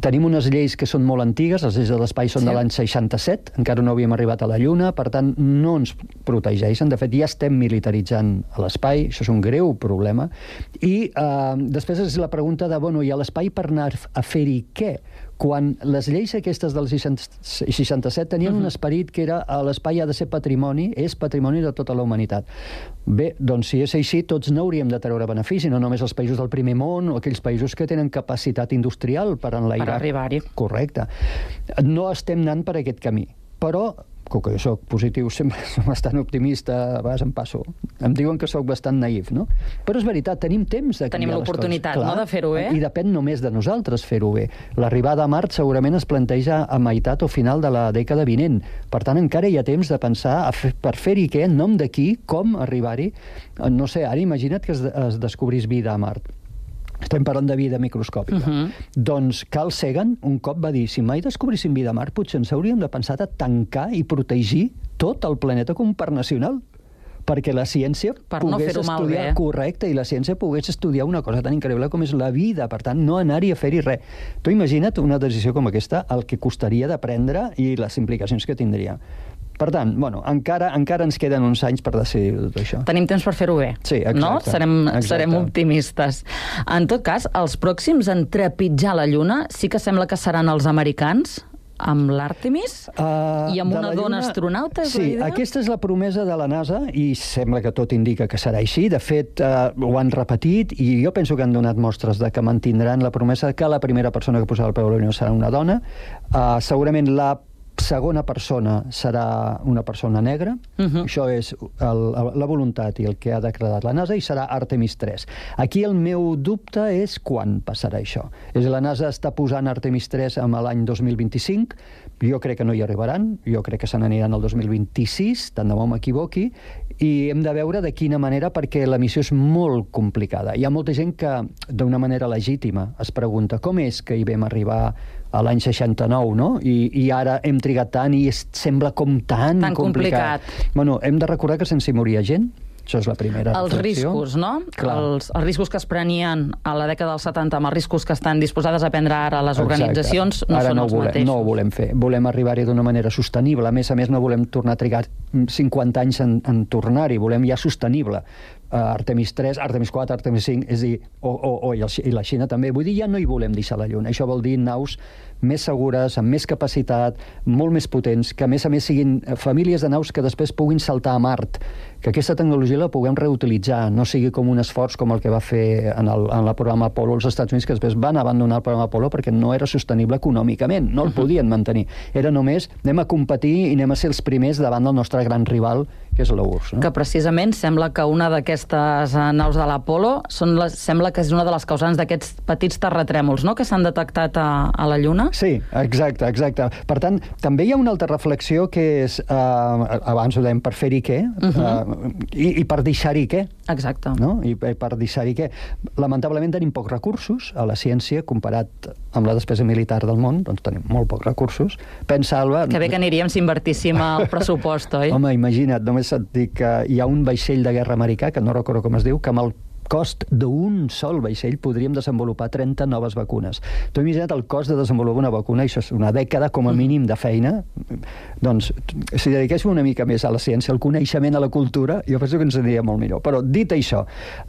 Tenim unes lleis que són molt antigues, les lleis de l'espai són Sí. de l'any 67, encara no havíem arribat a la Lluna, per tant, no ens protegeixen. De fet, ja estem militaritzant l'espai, això és un greu problema. I eh, després és la pregunta de, bueno, i a l'espai per anar a fer-hi què? Quan les lleis aquestes del 60 67 tenien un esperit que era a l'espai ha de ser patrimoni, és patrimoni de tota la humanitat. Bé, doncs si és així, tots n'hauríem de treure benefici, no només els països del primer món o aquells països que tenen capacitat industrial per enlairar. Per arribar-hi. Correcte. No estem anant per aquest camí, però com que jo soc positiu, sempre soc bastant optimista, a vegades em passo. Em diuen que sóc bastant naïf, no? Però és veritat, tenim temps de Tenim l'oportunitat, no?, de fer-ho bé. I depèn només de nosaltres fer-ho bé. L'arribada a Mart segurament es planteja a meitat o final de la dècada vinent. Per tant, encara hi ha temps de pensar a fer, per fer-hi què, en nom de qui, com arribar-hi. No sé, ara imagina't que es, es descobrís vida a Mart. Estem parlant de vida microscòpica. Uh -huh. Doncs Carl Sagan un cop va dir si mai descobríssim vida a Mart potser ens hauríem de pensar de tancar i protegir tot el planeta com per nacional perquè la ciència Per no pogués fer-ho estudiar malbé. correcte i la ciència pogués estudiar una cosa tan increïble com és la vida, per tant, no anar-hi a fer-hi res. Tu imagina't una decisió com aquesta, el que costaria de prendre i les implicacions que tindria. Per tant, bueno, encara, encara ens queden uns anys per decidir tot això. Tenim temps per fer-ho bé. Sí, exacte. No? Serem, Exacte. serem optimistes. En tot cas, els pròxims en trepitjar la Lluna sí que sembla que seran els americans. amb l'Artemis Uh, i amb una dona Lluna- astronauta, és sí, la idea? aquesta és la promesa de la NASA i sembla que tot indica que serà així. De fet, uh, ho han repetit i jo penso que han donat mostres de que mantindran la promesa que la primera persona que posarà el peu a la Lluna serà una dona. Uh, segurament la segona persona serà una persona negra. Uh -huh. Això és el, el, la voluntat i el que ha declarat la NASA i serà Artemis 3. Aquí el meu dubte és quan passarà això. És la NASA està posant Artemis 3 amb l'any 2025, jo crec que no hi arribaran, jo crec que se n'aniran al 2026, tant de bo m'equivoqui, i hem de veure de quina manera, perquè la missió és molt complicada. Hi ha molta gent que, d'una manera legítima, es pregunta com és que hi vam arribar a l'any 69, no? I, I ara hem trigat tant i es, sembla com tan, Tan complicat. Bueno, hem de recordar que sense morir gent, això és la primera els reflexió. riscos, no? Clar. Els, els riscos que es prenien a la dècada dels 70 amb els riscos que estan disposades a prendre ara les Exacte. organitzacions no Ara són no els volem, mateixos. No ho volem fer. Volem arribar-hi d'una manera sostenible. A més a més, no volem tornar a trigar 50 anys en, en tornar-hi. Volem ja sostenible. Uh, Artemis 3, Artemis 4, Artemis 5, és dir, o, o, o i, el, i la Xina també. Vull dir, ja no hi volem deixar la Lluna. Això vol dir naus més segures, amb més capacitat, molt més potents, que a més a més siguin eh, famílies de naus que després puguin saltar a Mart, que aquesta tecnologia la puguem reutilitzar, no sigui com un esforç com el que va fer en el, en el programa Apollo als Estats Units, que després van abandonar el programa Apollo perquè no era sostenible econòmicament, no el podien mantenir. Era només, anem a competir i anem a ser els primers davant del nostre gran rival, que és l'URSS. No? que precisament sembla que una d'aquestes eh, naus de l'Apolo les, sembla que és una de les causants d'aquests petits terratrèmols no? que s'han detectat a, a la Lluna. Sí, exacte, exacte. Per tant, també hi ha una altra reflexió que és, eh, abans ho dèiem, per fer-hi què, uh -huh. eh, i, i per deixar-hi què. Exacte. No? I, i per deixar-hi què. Lamentablement tenim pocs recursos a la ciència comparat amb la despesa militar del món, doncs tenim molt pocs recursos. Pensa, Alba... Que bé que aniríem si invertíssim el pressupost, oi? Home, imagina't, només et dic que hi ha un vaixell de guerra americà, que no recordo com es diu, que amb el cost d'un sol vaixell podríem desenvolupar 30 noves vacunes. Tu imagina't el cost de desenvolupar una vacuna, això és una dècada com a mínim de feina, doncs si dediquéssim una mica més a la ciència, al coneixement, a la cultura, jo penso que ens aniria molt millor. Però dit això,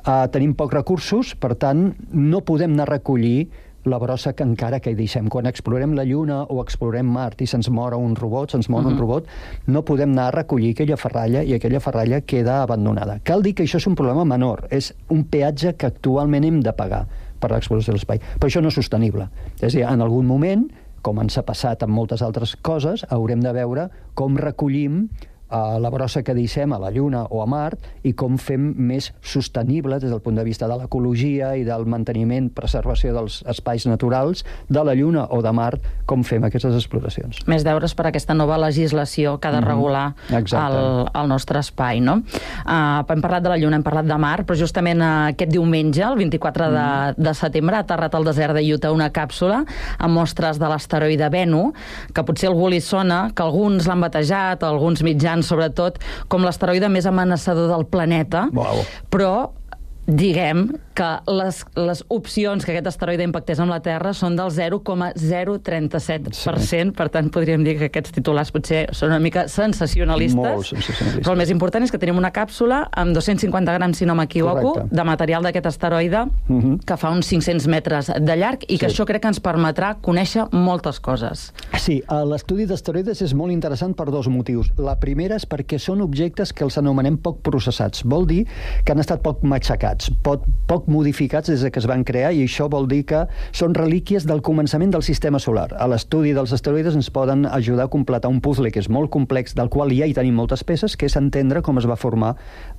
eh, tenim pocs recursos, per tant, no podem anar a recollir la brossa que encara que hi deixem. Quan explorem la Lluna o explorem Mart i se'ns mora un robot, se'ns mor uh -huh. un robot, no podem anar a recollir aquella ferralla i aquella ferralla queda abandonada. Cal dir que això és un problema menor, és un peatge que actualment hem de pagar per l'exploració de l'espai. Però això no és sostenible. És a dir, en algun moment, com ens ha passat amb moltes altres coses, haurem de veure com recollim a la brossa que deixem a la Lluna o a Mart i com fem més sostenible des del punt de vista de l'ecologia i del manteniment, preservació dels espais naturals de la Lluna o de Mart, com fem aquestes exploracions. Més deures per aquesta nova legislació que ha de Mhm. regular Exacte. el, el nostre espai, no? Uh, hem parlat de la Lluna, hem parlat de Mart, però justament uh, aquest diumenge, el 24 de, Mhm. de setembre, ha aterrat al desert de Utah una càpsula amb mostres de l'asteroide Bennu, que potser algú li sona, que alguns l'han batejat, alguns mitjans sobretot, com l'asteroide més amenaçador del planeta, Wow. però diguem que les, les opcions que aquest asteroide impactés amb la Terra són del 0,037%, sí. per tant podríem dir que aquests titulars potser són una mica sensacionalistes. Molt sensacionalistes. Però el més important és que tenim una càpsula amb 250 grams, si no m'equivoco, de material d'aquest asteroide Uh -huh. que fa uns 500 metres de llarg i que Sí. això crec que ens permetrà conèixer moltes coses. Sí, eh, l'estudi d'asteroides és molt interessant per dos motius. La primera és perquè són objectes que els anomenem poc processats. Vol dir que han estat poc matxacats, poc, poc modificats des de que es van crear i això vol dir que són relíquies del començament del sistema solar. A l'estudi dels asteroides ens poden ajudar a completar un puzzle que és molt complex, del qual ja hi tenim moltes peces, que és entendre com es va formar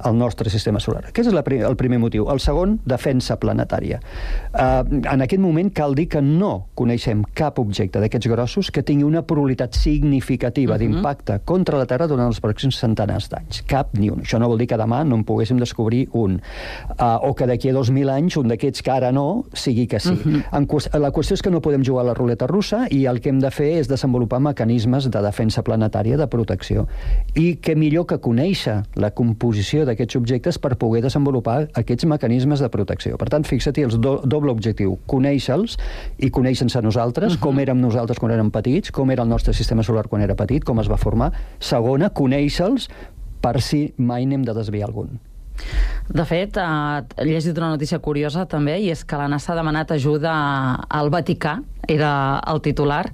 el nostre sistema solar. Aquest és la, el primer motiu. El segon, defensa planetària. Uh, en aquest moment cal dir que no coneixem cap objecte d'aquests grossos que tingui una probabilitat significativa uh -huh. d'impacte contra la Terra durant els pròxims centenars d'anys. Cap ni un. Això no vol dir que demà no en poguéssim descobrir un. Uh, o que d'aquí a 2.000 anys un d'aquests que ara no sigui que sí. Uh -huh. en qüest la qüestió és que no podem jugar a la ruleta russa i el que hem de fer és desenvolupar mecanismes de defensa planetària, de protecció. I què millor que conèixer la composició d'aquests objectes per poder desenvolupar aquests mecanismes de protecció. Per tant, fixa-t'hi el do doble objectiu, conèixer-los i conèixer-nos a nosaltres, uh -huh. com érem nosaltres quan érem petits, com era el nostre sistema solar quan era petit, com es va formar. Segona, conèixer-los per si mai n'hem de desviar algun. De fet, eh, he llegit una notícia curiosa també, i és que la NASA ha demanat ajuda al Vaticà, era el titular,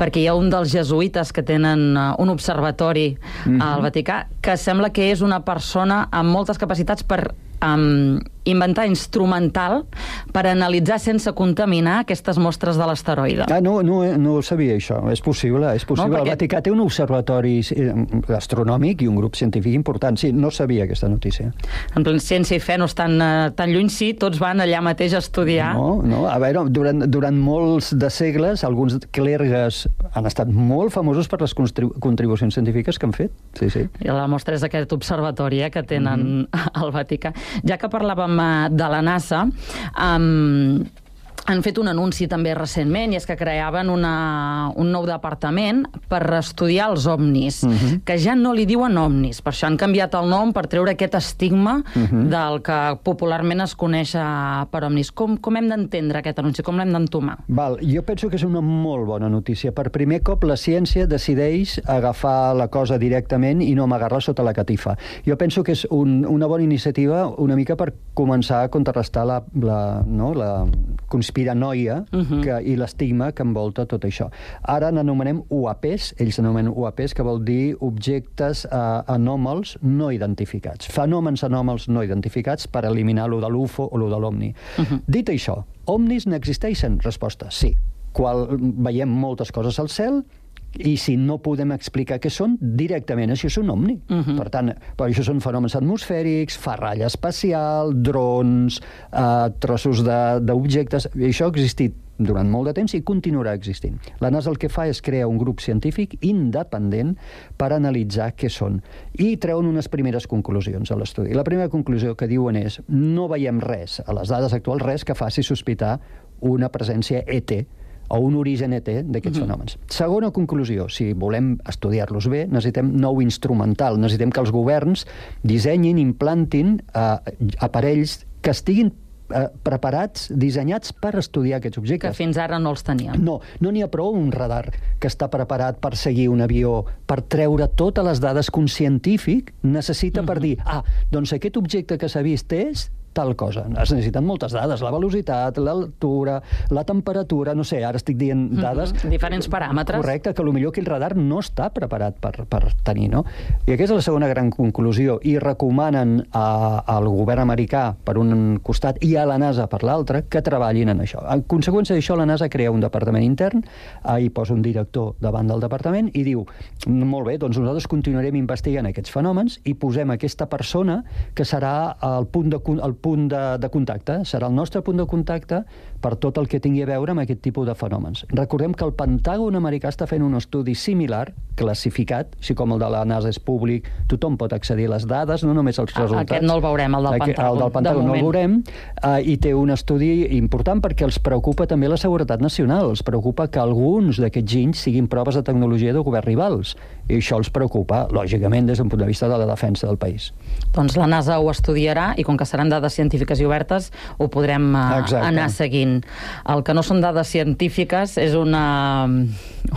perquè hi ha un dels jesuïtes que tenen eh, un observatori mm -hmm. al Vaticà que sembla que és una persona amb moltes capacitats per um, inventar instrumental per analitzar sense contaminar aquestes mostres de l'asteroide. Ah, no, no, no ho sabia, això. És possible, és possible. No, perquè... El Vaticà té un observatori eh, astronòmic i un grup científic important. Sí, no sabia aquesta notícia. En plan, ciència i fe no estan uh, tan lluny, sí, tots van allà mateix a estudiar. No, no, a veure, durant, durant molts de segles, alguns clergues han estat molt famosos per les contribucions científiques que han fet. Sí, sí. I la mostra és aquest observatori eh, que tenen mm -hmm. al Vaticà. Ja que parlàvem de la NASA, um, han fet un anunci també recentment, i és que creaven una, un nou departament per estudiar els ovnis, uh mhm. -huh. que ja no li diuen ovnis, per això han canviat el nom per treure aquest estigma uh mhm. -huh. del que popularment es coneix per ovnis. Com, com hem d'entendre aquest anunci? Com l'hem d'entomar? Val, jo penso que és una molt bona notícia. Per primer cop la ciència decideix agafar la cosa directament i no amagar-la sota la catifa. Jo penso que és un, una bona iniciativa una mica per començar a contrarrestar la, la, no, la conspiració piranoia uh -huh. que, i l'estigma que envolta tot això. Ara n'anomenem UAPs, ells s'anomenen UAPs, que vol dir objectes eh, anòmals no identificats. Fenòmens anòmals no identificats per eliminar lo de l'UFO o lo de l'OVNI. Uh -huh. Dit això, omnis n'existeixen? Resposta, sí. Qual, veiem moltes coses al cel, i si no podem explicar què són, directament això és un omni. Uh -huh. Per tant, per això són fenòmens atmosfèrics, ferralla espacial, drons, eh, trossos d'objectes... Això ha existit durant molt de temps i continuarà existint. La NASA el que fa és crear un grup científic independent per analitzar què són i treuen unes primeres conclusions a l'estudi. La primera conclusió que diuen és no veiem res, a les dades actuals, res que faci sospitar una presència ET o un origen ET d'aquests uh -huh. fenòmens. Segona conclusió, si volem estudiar-los bé, necessitem nou instrumental, necessitem que els governs dissenyin, implantin eh, aparells que estiguin eh, preparats, dissenyats per estudiar aquests objectes. Que fins ara no els teníem. No, no n'hi ha prou un radar que està preparat per seguir un avió, per treure totes les dades que un científic necessita uh -huh. per dir, ah, doncs aquest objecte que s'ha vist és tal cosa. Es necessiten moltes dades, la velocitat, l'altura, la temperatura, no sé, ara estic dient mhm. dades... Mm -hmm. Diferents paràmetres. Correcte, que millor aquell radar no està preparat per, per tenir, no? I aquesta és la segona gran conclusió. I recomanen a, al govern americà, per un costat, i a la NASA per l'altre, que treballin en això. En conseqüència d'això, la NASA crea un departament intern, hi posa un director davant del departament i diu, molt bé, doncs nosaltres continuarem investigant aquests fenòmens i posem aquesta persona que serà el punt de, el punt punt de, de contacte, serà el nostre punt de contacte per tot el que tingui a veure amb aquest tipus de fenòmens. Recordem que el Pentàgon americà està fent un estudi similar, classificat, així com el de la NASA és públic, tothom pot accedir a les dades, no només als resultats. Aquest no el veurem, el del Pentàgon. El del Pentàgon de no el veurem, uh, i té un estudi important perquè els preocupa també la seguretat nacional, els preocupa que alguns d'aquests ginys siguin proves de tecnologia de govern rivals, i això els preocupa, lògicament, des d'un punt de vista de la defensa del país. Doncs la NASA ho estudiarà i com que seran dades científiques i obertes, ho podrem uh, anar seguint. El que no són dades científiques és una,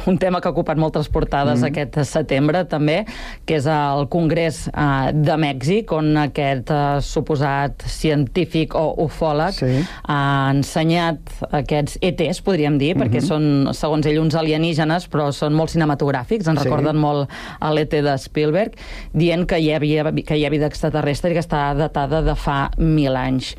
un tema que ha ocupat moltes portades mm. aquest setembre, també, que és el Congrés uh, de Mèxic, on aquest uh, suposat científic o ufòleg sí. ha ensenyat aquests ETs, podríem dir, mm -hmm. perquè són, segons ell, uns alienígenes, però són molt cinematogràfics, ens sí. recorden molt a l'ET de Spielberg, dient que hi havia, que hi ha vida extraterrestre i que està datada de fa mil anys.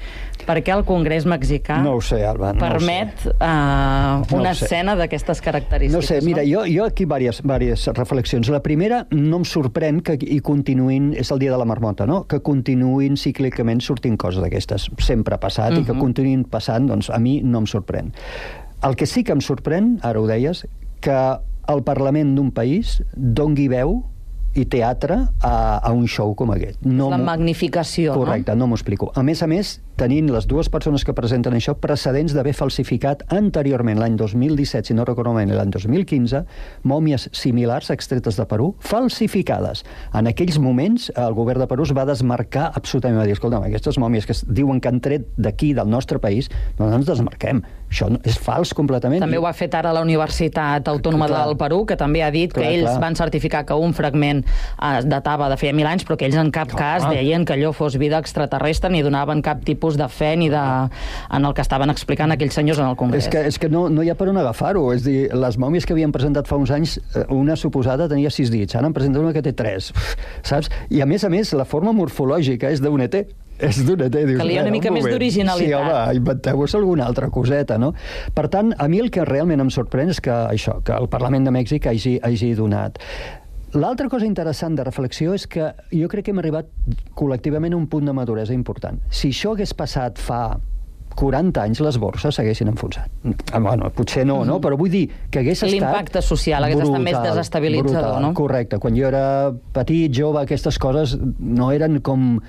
Per què el Congrés mexicà no ho sé, Alba, no permet sé. Uh, una no escena d'aquestes característiques? No sé, mira, jo, jo aquí diverses, diverses reflexions. La primera, no em sorprèn que hi continuïn, és el dia de la marmota, no? que continuïn cíclicament sortint coses d'aquestes. Sempre ha passat uh -huh. i que mhm. continuïn passant, doncs a mi no em sorprèn. El que sí que em sorprèn, ara ho deies, que el Parlament d'un país dongui veu i teatre a, a un show com aquest. No la magnificació, Correcte, no, no m'ho explico. A més a més, tenint les dues persones que presenten això precedents d'haver falsificat anteriorment, l'any 2017, si no recordo malament, l'any 2015, mòmies similars extretes de Perú, falsificades. En aquells moments, el govern de Perú es va desmarcar absolutament, va dir, escolta, aquestes mòmies que diuen que han tret d'aquí, del nostre país, no ens desmarquem Això no, és fals completament. També ho ha fet ara la Universitat Autònoma Clar. del Perú, que també ha dit Clar, que ells clar. van certificar que un fragment eh, datava de feia mil anys, però que ells en cap cas deien que allò fos vida extraterrestre ni donaven cap tipus de fe ni de... en el que estaven explicant aquells senyors en el Congrés. És que, és que no, no hi ha per on agafar-ho. És dir, les mòmies que havien presentat fa uns anys, eh, una suposada tenia sis dits, ara en presenten una que té tres, saps? I a més a més, la forma morfològica és d'un ET. És d'un ET. Dius, Calia una "Bé, mica un més moment". d'originalitat. Sí, home, inventeu-vos alguna altra coseta, no? Per tant, a mi el que realment em sorprèn és que això, que el Parlament de Mèxic hagi, hagi donat L'altra cosa interessant de reflexió és que jo crec que hem arribat col·lectivament a un punt de maduresa important. Si això hagués passat fa 40 anys, les borses s'haguessin enfonsat. Ah, Bueno, potser no, no? Però vull dir que hagués estat... L'impacte social hagués estat més desestabilitzador, no? Correcte. Quan jo era petit, jove, aquestes coses no eren com...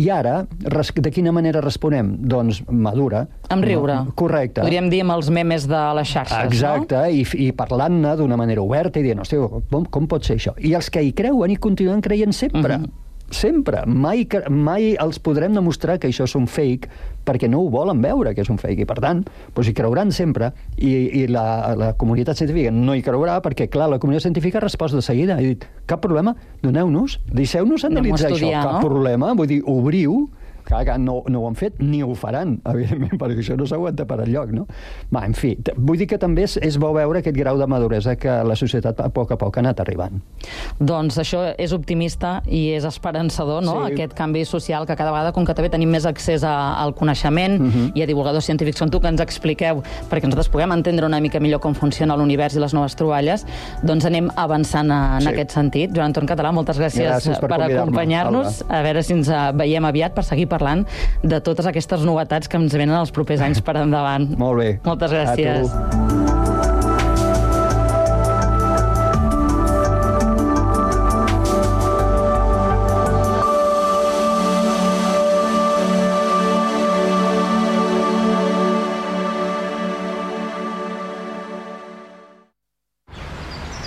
I ara, de quina manera responem? Doncs madura. Amb riure. No? Correcte. Podríem dir amb els memes de les xarxes, Exacte, no? i, i parlant-ne d'una manera oberta i dient, hòstia, com, com pot ser això? I els que hi creuen i continuen creient sempre. Mhm. Sempre. Mai, mai els podrem demostrar que això és un fake perquè no ho volen veure que és un fake i per tant doncs hi creuran sempre i, i la, la comunitat científica no hi creurà perquè clar, la comunitat científica ha respost de seguida ha dit, cap problema, doneu-nos deixeu-nos analitzar estudiar, això, cap no? problema, vull dir, obriu Clar que no, no ho han fet ni ho faran, evidentment, perquè això no s'aguanta per enlloc, no? Va, en fi, vull dir que també és, és bo veure aquest grau de maduresa que la societat a poc a poc ha anat arribant. Doncs això és optimista i és esperançador, no? Sí. Aquest canvi social que cada vegada, com que també tenim més accés a, al coneixement Mhm. i a divulgadors científics com tu, que ens expliqueu, perquè nosaltres puguem entendre una mica millor com funciona l'univers i les noves troballes, doncs anem avançant a, en Sí. aquest sentit. Joan Anton Català, moltes gràcies, Gràcies per per acompanyar-nos. A veure si ens eh, veiem aviat per seguir parlant de totes aquestes novetats que ens venen els propers anys per endavant. Molt bé. Moltes A tu. gràcies.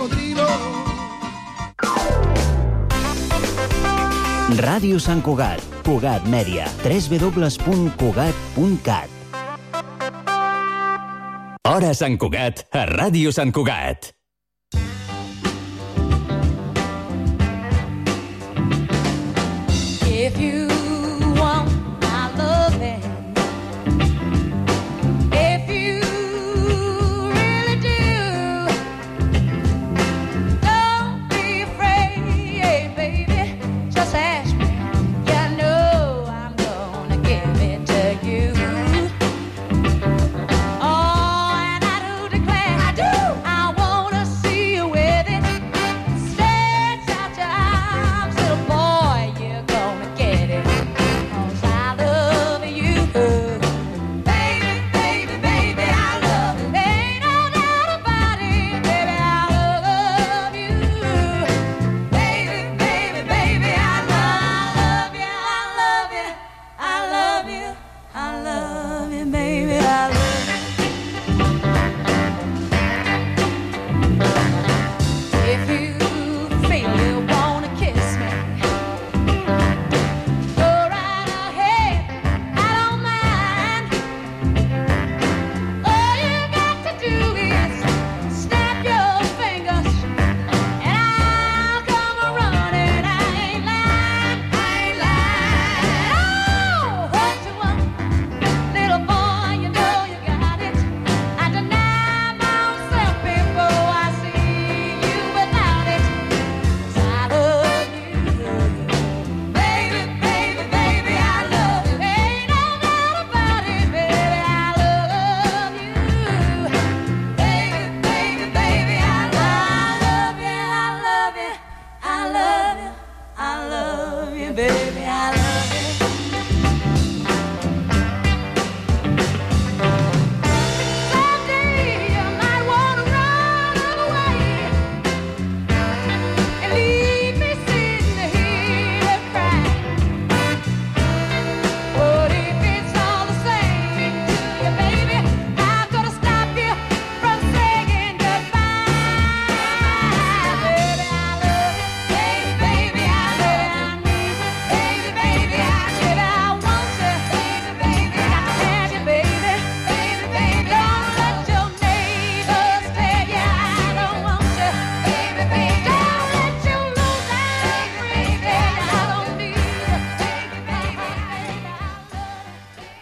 Cocodrilo. Ràdio Sant Cugat, Cugat Mèdia, www.cugat.cat. Hora Sant Cugat, a Ràdio Sant Cugat.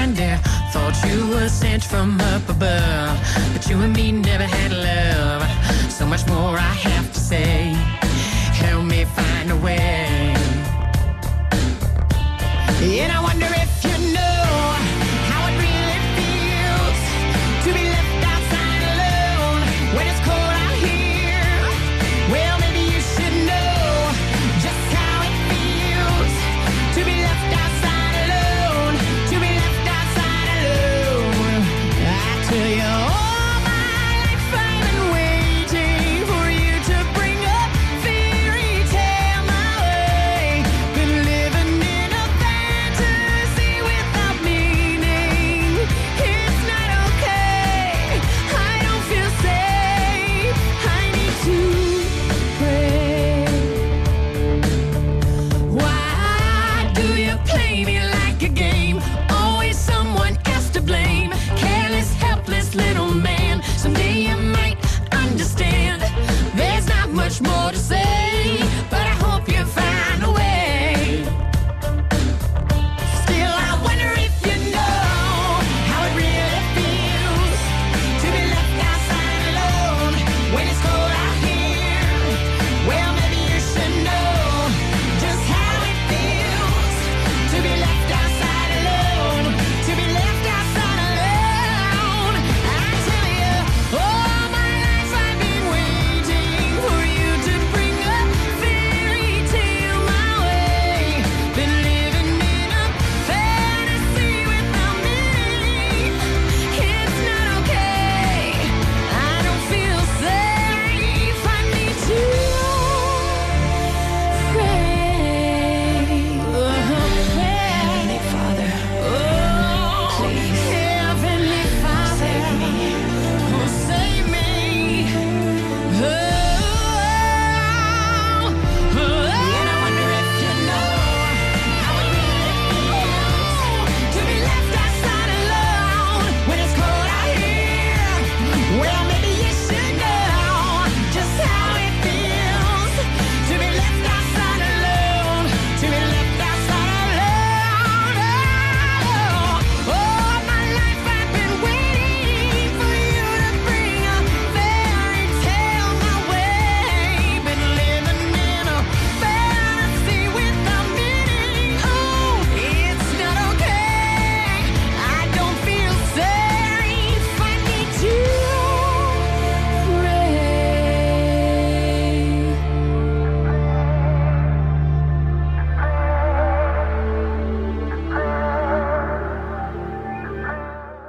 blind there. Thought you were sent from up above, but you and me never had love. So much more I have to say. Help me find a way. And I wonder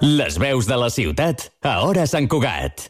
Les veus de la ciutat a Hora Sant Cugat.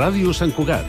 Radio San Cugat.